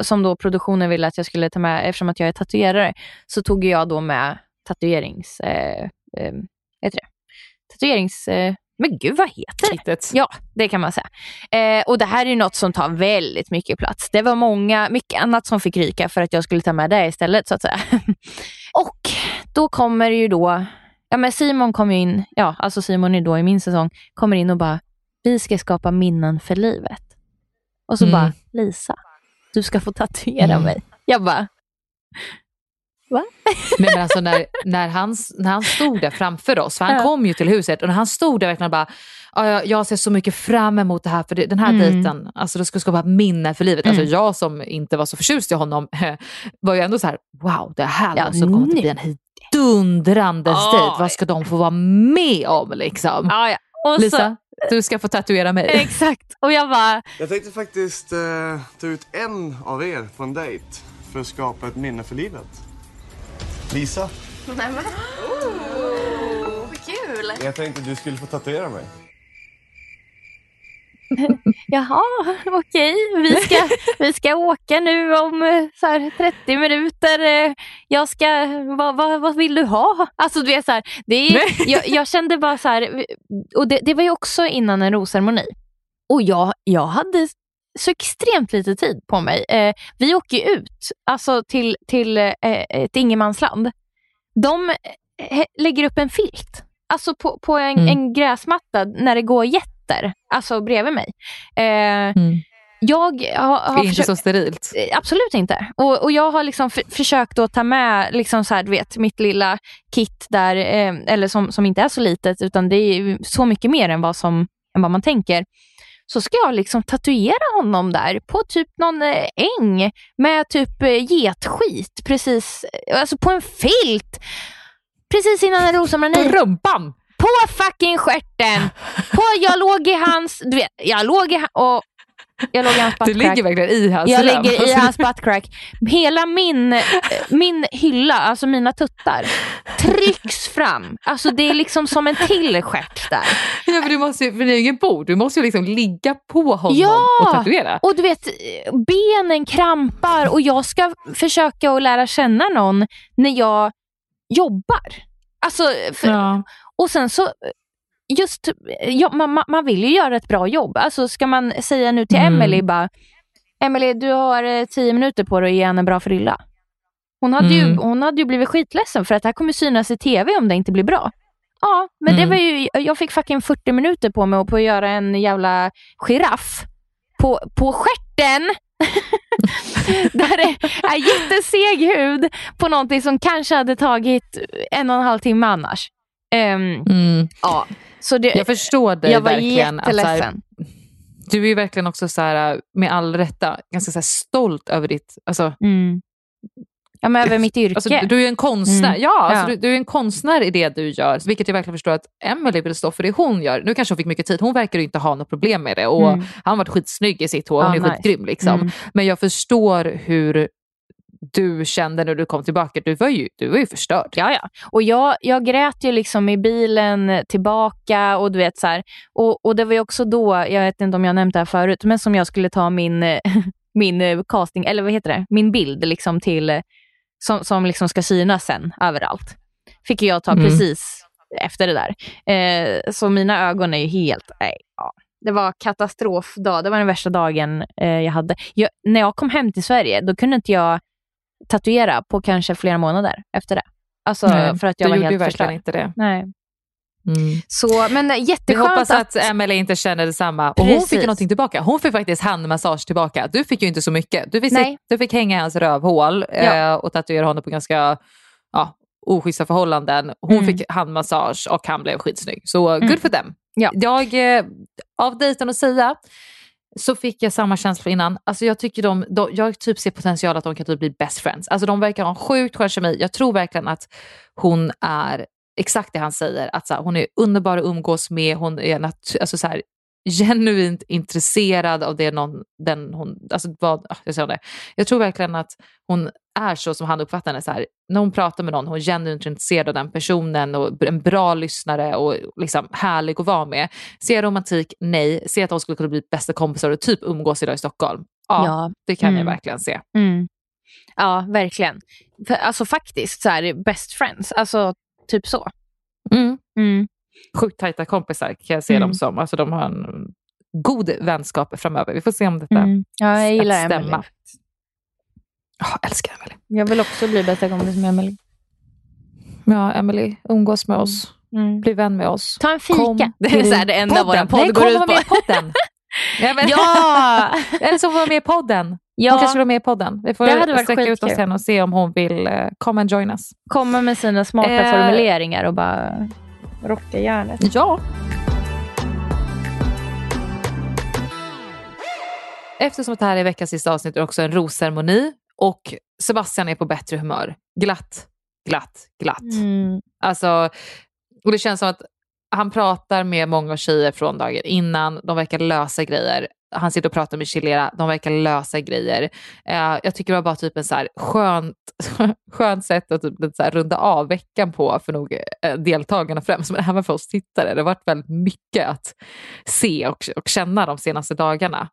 som då produktionen ville att jag skulle ta med, eftersom att jag är tatuerare, så tog jag då med tatuerings... Eh, eh, heter det? Tatuerings... Men gud, vad heter det? Kittet. Ja, det kan man säga. Eh, och det här är något som tar väldigt mycket plats. Det var många, mycket annat som fick ryka för att jag skulle ta med det istället så att säga. och då kommer ju då, ja men Simon kom in, ja alltså Simon är då i min säsong, kommer in och bara, vi ska skapa minnen för livet. Och så Mm. bara, Lisa, du ska få tatuera Mm. mig. Jag bara, Nej, men alltså när, när, han, när han stod där framför oss, för han Ja. kom ju till huset och när han stod där verkligen bara, "Ja, jag, jag ser så mycket fram emot det här, för det, den här Mm. dejten, alltså det ska skapa minnen för livet. Alltså Mm. jag som inte var så förtjust i honom var ju ändå så här, wow det här Ja, måste komma att bli en dundrandes Ja. dejt. Vad ska de få vara med om liksom? ja ja. Och så, Lisa, du ska få tatuera mig. exakt. Och jag bara, Jag tänkte faktiskt eh, ta ut en av er på en dejt för att skapa ett minne för livet. Lisa, Nej men, oh, vad kul! jag tänkte du skulle få tatuera mig. Jaha, okej. Vi, ska, vi ska åka nu om eh, så här, 30 minuter. Eh, Jag ska, vad, vad, vad vill du ha? Alltså du vet så här, det är, jag, jag kände bara så här, och det, det var ju också innan en rosceremoni. Och jag, jag hade så extremt lite tid på mig. Eh, vi åker ut alltså till, till eh, ett ingenmansland. De eh, lägger upp en filt alltså på, på en, Mm. en gräsmatta när det går getter, alltså bredvid mig. Eh, Jag har, har Det är inte försökt- så sterilt. Eh, Absolut inte. Och, och jag har liksom f- försökt att ta med liksom så här, du vet, mitt lilla kit där, eh, eller som, som inte är så litet, utan det är så mycket mer än vad, som, än vad man tänker. Så ska jag liksom tatuera honom där på typ någon eh, äng med typ eh, getskit, precis, eh, alltså på en filt. Precis innan en rosamani. På rumpan! På fucking stjärten! På, jag låg i hans, du vet, jag låg i, och, jag låg i hans Du buttcrack. ligger verkligen i hans Jag ligger i hans buttcrack. Hela min, min hylla, alltså mina tuttar, trycks fram. Alltså det är liksom som en till stjärt där. Ja, för du måste ju, för det är ju ingen bord, du måste ju liksom ligga på honom Ja! och tatuera. Och du vet, benen krampar och jag ska försöka att lära känna någon när jag jobbar. Alltså, för, Ja. Och sen så, just, ja, man, man- vill ju göra ett bra jobb. Alltså ska man säga nu till Mm. Emily bara, Emily du har eh, tio minuter på dig att ge henne en bra frilla. Hon hade, ju, Mm. hon hade ju blivit skitledsen för att det här kommer synas i tv om det inte blir bra. Ja, men Mm. det var ju, jag fick fucking 40 minuter på mig på att göra en jävla giraff på, på stjärten. Där det är jätteseg hud på någonting som kanske hade tagit en och en halv timme annars. Ehm, Mm. ja, så det, Jag förstår dig jag var verkligen. att så här, jätteledsen. du är ju verkligen också så här, med all rätta ganska så här stolt över ditt... Alltså, Mm. Ja, men över mitt yrke. Alltså, du är en konstnär. Mm. Ja, alltså, Ja. Du, du är en konstnär i det du gör. Vilket jag verkligen förstår att Emily vill stå för det hon gör. Nu kanske hon fick mycket tid. Hon verkar ju inte ha något problem med det. Och Mm. Han varit skitsnygg i sitt hår. Hon Ja, är nice. skitgrym. Liksom. Mm. Men jag förstår hur du kände när du kom tillbaka. Du var ju, du var ju förstörd. Ja, ja. Och jag, jag grät ju liksom i bilen tillbaka och du vet så här. Och, och det var ju också då, jag vet inte om jag nämnt det här förut, men som jag skulle ta min, min eh, casting, eller vad heter det, min bild liksom till, eh, som, som liksom ska synas sen överallt. Fick jag ta Mm. precis efter det där. Eh, så mina ögon är ju helt, nej, ja. Det var katastrofdag, det var den värsta dagen eh, jag hade. Jag, när jag kom hem till Sverige, då kunde inte jag tatuera på kanske flera månader efter det. Alltså Nej, för att jag var helt förstörd. inte det. Nej. Mm. Så, men eh, Vi jätteskönt hoppas att, Emily inte känner detsamma. Och hon fick ju någonting tillbaka. Hon fick faktiskt handmassage tillbaka. Du fick ju inte så mycket. Du fick, Nej. du fick hänga i hans rövhål Ja. eh, och tatuera honom på ganska ja, oschyssta förhållanden. Hon Mm. fick handmassage och han blev skitsnygg. Så Mm. good for them. Ja. Jag, eh, av dejten att säga så fick jag samma känsla innan. Alltså jag tycker de, de, jag typ ser potential att de kan typ bli best friends. Alltså de verkar ha en sjukt skön kemi. Jag tror verkligen att hon är exakt det han säger. Att så här, hon är underbar att umgås med. Hon är nat- alltså så här, genuint intresserad av det någon, den hon, alltså vad, ah, jag, säger det. jag tror verkligen att hon är så som han uppfattar henne. Så här, när hon pratar med någon, hon är genuint intresserad av den personen och en bra lyssnare och liksom härlig att vara med. Ser jag romantik? Nej. Ser jag att de skulle kunna bli bästa kompisar och typ umgås idag i Stockholm? Ja, Ja. det kan jag Mm. verkligen se. Mm. Ja, verkligen. Alltså faktiskt, så här, best friends. Alltså typ så. Mm. Mm. Sjukt tajta kompisar kan jag se Mm. dem som. Alltså, de har en god vänskap framöver. Vi får se om detta Mm. Ja, jag gillar att Emily. Stämma. Ja, älskar Emily. Jag vill också bli bästa kompis med Emily. Ja, Emily, umgås med oss. Mm. Bli vän med oss. Ta en fika. Kom det är så här, det enda vår podden. podd Nej, går ut på. med podden. ja, men, Ja! Eller så får hon vara med i podden. Ja. Hon kanske vill vara med i podden. Vi får Det hade varit sträcka ut oss henne och se om hon vill uh, come and join us. Komma med sina smarta Eh. formuleringar och bara rocka hjärnet. Ja. Eftersom att det här är veckans sista avsnitt är det också en rosceremoni och Sebastian är på bättre humör. Glatt, glatt, glatt. Mm. Alltså, och det känns som att han pratar med många tjejer från dagen innan. De verkar lösa grejer. Han sitter och pratar med Chilera. De verkar lösa grejer. Eh, jag tycker det var bara typ en så här skönt, skönt sätt att typ så här runda av veckan på för nog eh, deltagarna främst, men även för oss tittare. Det har varit väldigt mycket att se och, och känna de senaste dagarna.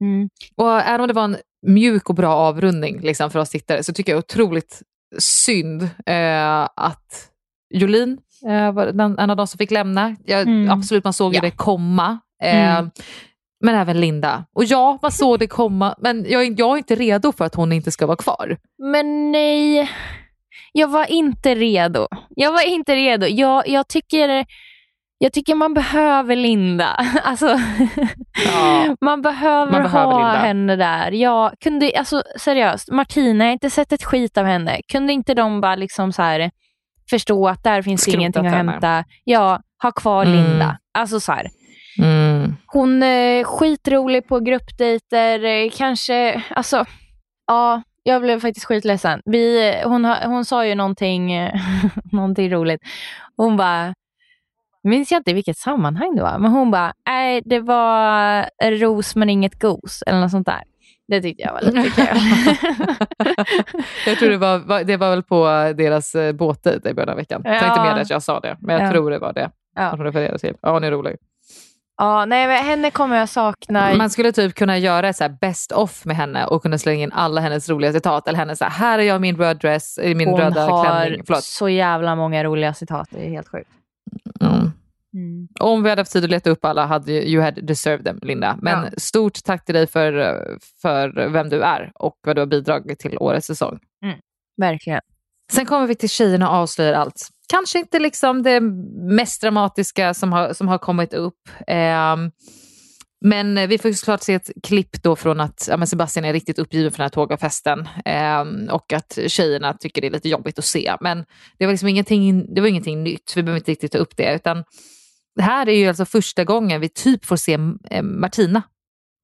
Mm. Och även om det var en mjuk och bra avrundning liksom, för oss tittare så tycker jag otroligt synd eh, att Jolin eh, var den, en av de som fick lämna. Jag, Mm. Absolut, man såg ju Ja. det komma. Eh, Mm. Men även Linda. Och ja, man såg det komma, men jag, är- jag är inte redo för att hon inte ska vara kvar. Men nej. jag var inte redo. Jag var inte redo. Jag, jag, tycker, jag tycker man behöver Linda. Alltså, Ja. man behöver, Man behöver ha Linda. henne där. Jag kunde, alltså, seriöst, Martina, jag har inte sett ett skit av henne. Kunde inte de bara liksom så här, förstå att där finns Skrotat ingenting att henne. hämta. Ja, ha kvar Mm. Linda. Alltså så här. Mm. Hon är skitrolig på gruppdejter, eh, kanske, alltså, ja, jag blev faktiskt skitledsen. Vi, hon, hon sa ju någonting, eh, någonting roligt. Hon bara, minns jag inte i vilket sammanhang det var, men hon bara, nej det var ros men inget gos, eller något sånt där. Det tyckte jag var lite kul. jag tror det var, det var väl på deras eh, båtdejt i början av veckan. Jag tänkte Ja. med att jag sa det, men jag Ja. tror det var det. Ja. Hon refererade till. Ja, hon är rolig. ja, nej, men henne kommer jag sakna. Man skulle typ kunna göra så best off med henne och kunna slänga in alla hennes roliga citat. Eller henne så här, här är jag min röd dress, min hon röda har klänning. Förlåt. så jävla många roliga citat, det är helt sjukt. Mm. Mm. Om vi hade haft tid att leta upp alla hade you had deserved them, Linda. Men Ja. stort tack till dig för, för vem du är och vad du har bidragit till årets säsong. Verkligen. Sen kommer vi till tjejerna och avslöjar allt. Kanske inte liksom det mest dramatiska som har, som har kommit upp. Ehm, men vi får såklart se ett klipp då från att ja, Sebastian är riktigt uppgiven för den här tågafesten ehm, och att tjejerna tycker det är lite jobbigt att se. Men det var liksom ingenting, det var ingenting nytt, vi behöver inte riktigt ta upp det. Utan det här är ju alltså första gången vi typ får se eh, Martina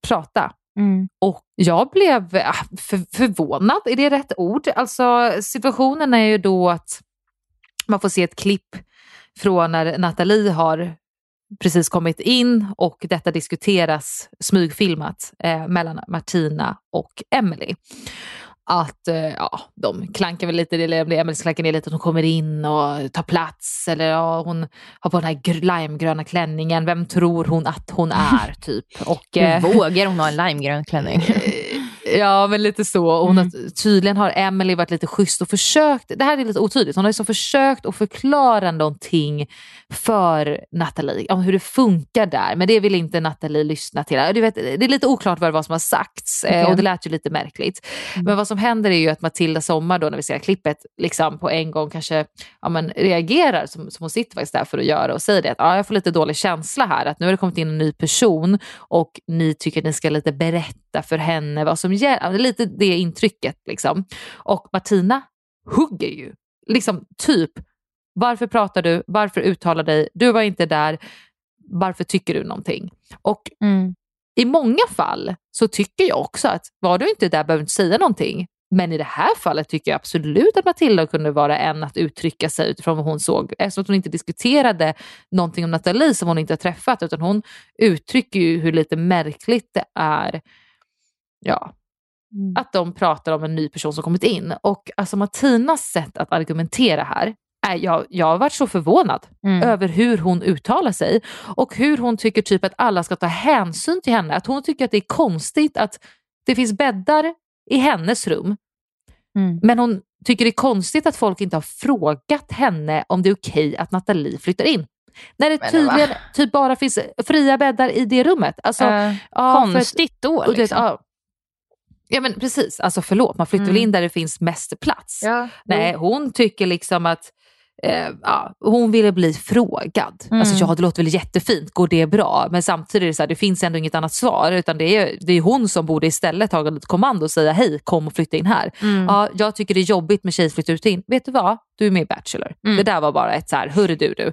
prata. Mm. Och jag blev ah, för, förvånad, är det rätt ord? Alltså situationen är ju då att man får se ett klipp från när Nathalie har precis kommit in och detta diskuteras smygfilmat eh, mellan Martina och Emily. Att eh, ja, de klankar väl lite, eller Emily klankar ner lite att hon kommer in och tar plats. Eller ja, hon har på den här gr- limegröna klänningen. Vem tror hon att hon är? typ. Och, eh, Hur vågar hon ha en limegrön klänning? Ja, men lite så. Och Hon har, tydligen har Emily varit lite schysst och försökt, det här är lite otydligt, hon har liksom försökt att förklara någonting för Natalie om hur det funkar där. Men det vill inte Natalie lyssna till. Du vet, det är lite oklart vad, vad som har sagts eh, Okej. och det lät ju lite märkligt. Men vad som händer är ju att Matilda Sommar då när vi ser klippet liksom på en gång kanske ja, men, reagerar som, som hon sitter faktiskt där för att göra och säger det att ja, jag får lite dålig känsla här att nu har det kommit in en ny person och ni tycker att ni ska lite berätta för henne vad som det är Lite det intrycket liksom. Och Martina hugger ju. Liksom typ, varför pratar du? Varför uttalar dig? Du var inte där. Varför tycker du någonting? Och Mm. i många fall så tycker jag också att var du inte där behöver du inte säga någonting. Men i det här fallet tycker jag absolut att Matilda kunde vara en att uttrycka sig utifrån vad hon såg. Eftersom hon inte diskuterade någonting om Nathalie som hon inte har träffat utan hon uttrycker ju hur lite märkligt det är ja, Mm. att de pratar om en ny person som kommit in. Och alltså Martinas sätt att argumentera här, är, jag, jag har varit så förvånad Mm. över hur hon uttalar sig och hur hon tycker typ att alla ska ta hänsyn till henne. Att hon tycker att det är konstigt att det finns bäddar i hennes rum Mm. men hon tycker det är konstigt att folk inte har frågat henne om det är okej att Nathalie flyttar in. När det tydligen typ bara finns fria bäddar i det rummet. Alltså, Eh, ja, för att- konstigt då och du vet, liksom. ja. Ja men precis, alltså förlåt, man flyttar väl Mm. in där det finns mest plats. Ja. Nej, hon tycker liksom att eh, ja, hon ville bli frågad. Mm. Alltså ja, det låter väl jättefint, går det bra? Men samtidigt är det så här, det finns ändå inget annat svar. Utan det är, det är hon som borde istället ta ett kommando och säga hej, kom och flytta in här. Mm. Ja, jag tycker det är jobbigt med tjejer som flyttar ut in. Vet du vad? Du är med i Bachelor. Mm. Det där var bara ett så här, hörru du du.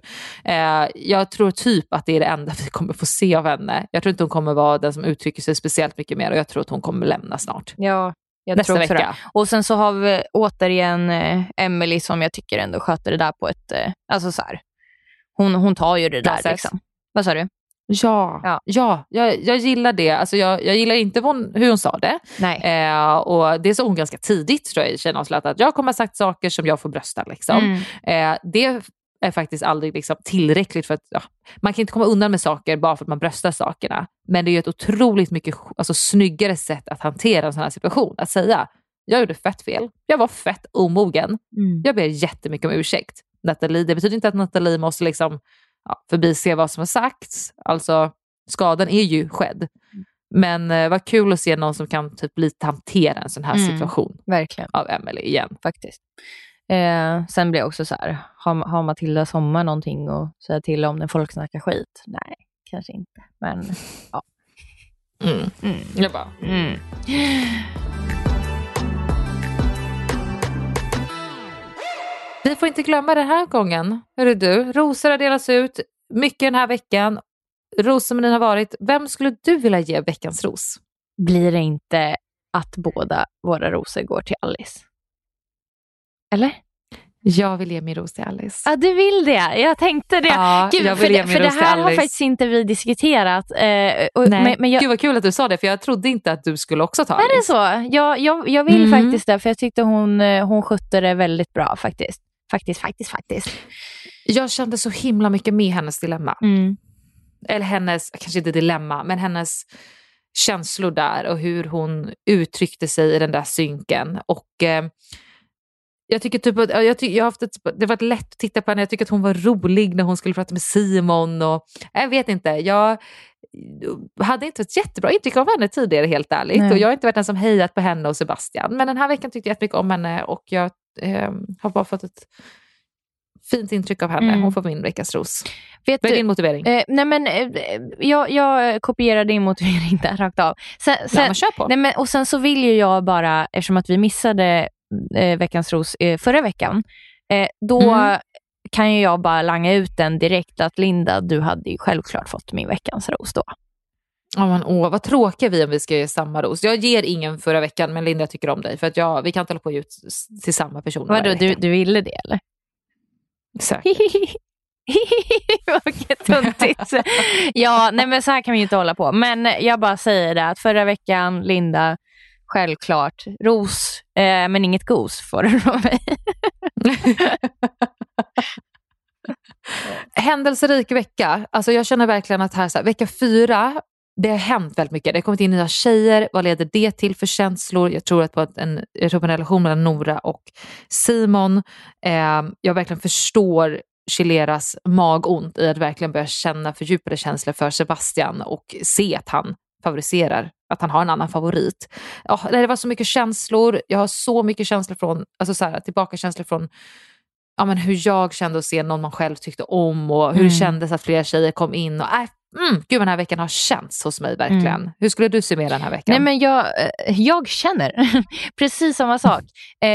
Eh, jag tror typ att det är det enda vi kommer få se av henne. Jag tror inte hon kommer vara den som uttrycker sig speciellt mycket mer och jag tror att hon kommer lämna snart. Ja, jag Nästa tror vecka. Och sen så har vi återigen eh, Emily som jag tycker ändå sköter det där på ett, eh, alltså så här. Hon, hon tar ju det där liksom. Vad sa du? Ja, Ja. ja. jag, jag gillar det. Alltså jag, jag gillar inte hon, hur hon sa det. Nej. Eh, och det sa hon ganska tidigt tror jag i Tjejavslut att jag kommer ha sagt saker som jag får brösta. Liksom. Mm. Eh, det är faktiskt aldrig liksom tillräckligt för att ja, man kan inte komma undan med saker bara för att man bröstar sakerna. Men det är ju ett otroligt mycket alltså, snyggare sätt att hantera en sån här situation. Att säga, jag gjorde fett fel, jag var fett omogen, Mm. jag ber jättemycket om ursäkt. Nathalie, det betyder inte att Nathalie måste liksom, ja, förbise vad som har sagts. Alltså, skadan är ju skedd. Men eh, vad kul att se någon som kan typ lite hantera en sån här Mm. situation Verkligen, av Emily igen. faktiskt. Eh, sen blir jag också så här, har, har Matilda Sommar någonting att säga till om när folk snackar skit? Nej, kanske inte. Men ja. Mm. Mm. Jag bara... Mm. Vi får inte glömma den här gången. Hörru du, rosor har delats ut mycket den här veckan. Rosceremonin har varit. Vem skulle du vilja ge veckans ros? Blir det inte att båda våra rosor går till Alice? Eller? Jag vill ge min ros till Alice. Ja, du vill det. Jag tänkte det. Ja, Gud, jag vill för, ge min för det till här har Alice. faktiskt inte vi diskuterat. Eh, och, Nej. men, men jag, Gud vad kul att du sa det, för jag trodde inte att du skulle också ta är det Alice. så? Jag, jag, jag vill Mm. faktiskt det, för jag tyckte hon, eh, hon skötte det väldigt bra faktiskt. Faktiskt, faktiskt, faktiskt. Jag kände så himla mycket med hennes dilemma. Mm. Eller hennes, kanske inte dilemma, men hennes känslor där och hur hon uttryckte sig i den där synken. Och eh, jag tycker typ att, jag tycker, jag har haft ett, det var lätt att titta på henne, jag tycker att hon var rolig när hon skulle prata med Simon. Och, jag vet inte, jag hade inte ett jättebra intryck av henne tidigare helt ärligt. Nej. Och jag har inte varit den som hejat på henne och Sebastian. Men den här veckan tyckte jag jättemycket om henne och jag eh, har bara fått ett fint intryck av henne. Mm. Hon får min veckas ros. Vet Vad är din motivering? Eh, nej men, eh, jag, jag kopierar din motivering där rakt av. Sen, sen, ja, men kör på. nej, men, och sen så vill ju jag bara, eftersom att vi missade eh, veckans ros eh, förra veckan, eh, då Mm. kan ju jag bara langa ut den direkt att Linda, du hade ju självklart fått min veckans ros då. Ja, men, åh, vad tråkiga vi är om vi ska ge samma ros. Jag ger ingen förra veckan, men Linda jag tycker om dig. För att jag, vi kan inte hålla på och ge ut till samma person Vadå, du, du ville det eller? Säkert. Vilket tuntigt. ja, nej men så här kan vi ju inte hålla på. Men jag bara säger det att förra veckan, Linda, självklart, ros, eh, men inget gos får du från mig. Händelserik vecka. Alltså jag känner verkligen att här, så här, vecka fyra, det har hänt väldigt mycket. Det har kommit in nya tjejer. Vad leder det till för känslor? Jag tror att på en, jag tror på en relation mellan Nora och Simon. Eh, jag verkligen förstår Chileras magont i att verkligen börja känna fördjupade känslor för Sebastian och se att han favoriserar, att han har en annan favorit. Ja, det var så mycket känslor. Jag har så mycket känslor från, alltså så här, tillbaka känslor från ja, men hur jag kände att se någon man själv tyckte om och hur det Mm. kändes att flera tjejer kom in. Och, äh, mm, gud den här veckan har känts hos mig verkligen. Hur skulle du summera den här veckan? Nej, men jag, eh, jag känner precis samma sak. Eh,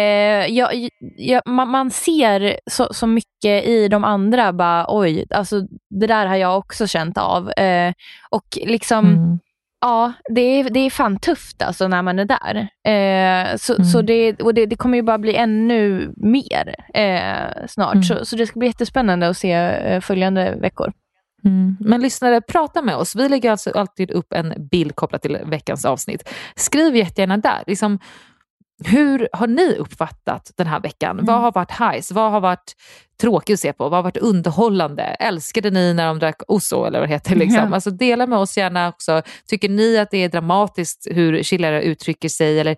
jag, jag, man, man ser så, så mycket i de andra, bara oj, alltså, det där har jag också känt av. Eh, och liksom, Mm. Ja, det är, det är fan tufft alltså när man är där. Eh, så Mm. så det, och det, det kommer ju bara bli ännu mer eh, snart. Mm. Så, så det ska bli jättespännande att se eh, följande veckor. Mm. Men lyssnare, prata med oss. Vi lägger alltså alltid upp en bild kopplat till veckans avsnitt. Skriv jättegärna där. Liksom, hur har ni uppfattat den här veckan? Vad har varit highs? Vad har varit tråkigt att se på? Vad har varit underhållande? Älskade ni när de drack Oso eller vad det heter? Liksom? Ja. Alltså, dela med oss gärna också. Tycker ni att det är dramatiskt hur chillare uttrycker sig? Eller,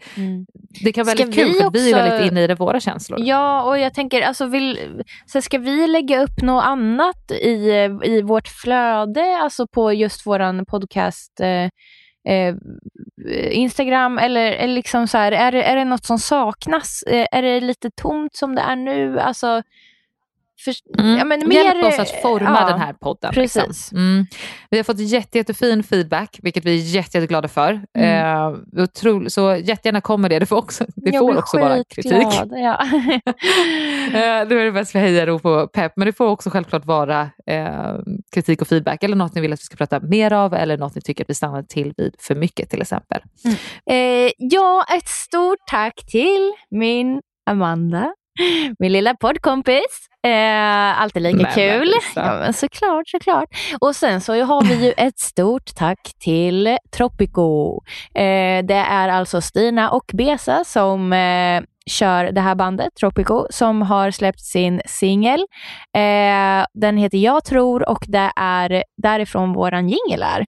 Det kan vara Ska väldigt kul vi för vi är också- väldigt inne i det, våra känslor. Ja, och jag tänker, alltså vill, så ska vi lägga upp något annat i, i vårt flöde, alltså på just våran podcast eh, eh, Instagram, eller, eller liksom så här, är, det, är det något som saknas? Eh, är det lite tomt som det är nu? Alltså, för, Mm. ja, men Hjälp mer, oss att forma ja, den här podden. Precis. Liksom. Mm. Vi har fått jätte, jättefin feedback, vilket vi är jätte, jätteglada för. Mm. Eh, otro, så jättegärna kommer det. Det får också, det Jag får också vara kritik. Ja. Eh, det är det bäst för hejarop och pepp, men det får också självklart vara eh, kritik och feedback eller något ni vill att vi ska prata mer av eller något ni tycker att vi stannar till vid för mycket till exempel. Eh, ja, ett stort tack till min Amanda, min lilla poddkompis. Eh, alltid lika Men, kul. Ja, men såklart, såklart. Och sen så har vi ju ett stort tack till Tropico. Eh, det är alltså Stina och Besa som eh, kör det här bandet, Tropico, som har släppt sin singel. Eh, den heter Jag tror och det är därifrån våran jingel är.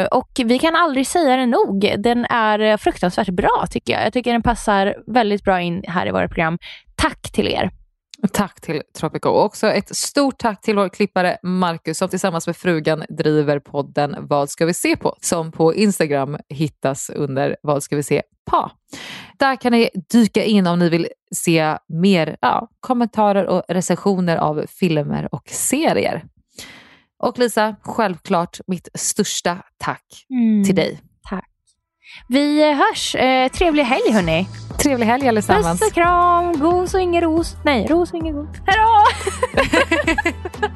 Eh, och vi kan aldrig säga det nog. Den är fruktansvärt bra tycker jag. Jag tycker den passar väldigt bra in här i våra program. Tack till er. Tack till Tropico. Och också ett stort tack till vår klippare Marcus som tillsammans med frugan driver podden Vad ska vi se på? Som på Instagram hittas under Vad ska vi se på? Där kan ni dyka in om ni vill se mer ja, kommentarer och recensioner av filmer och serier. Och Lisa, självklart mitt största tack Mm. till dig. Tack. Vi hörs. Eh, trevlig helg hörni. Trevlig helg allesammans. Puss och kram. Gos och ingen ros. Nej, ros och ingen gos. Hejdå!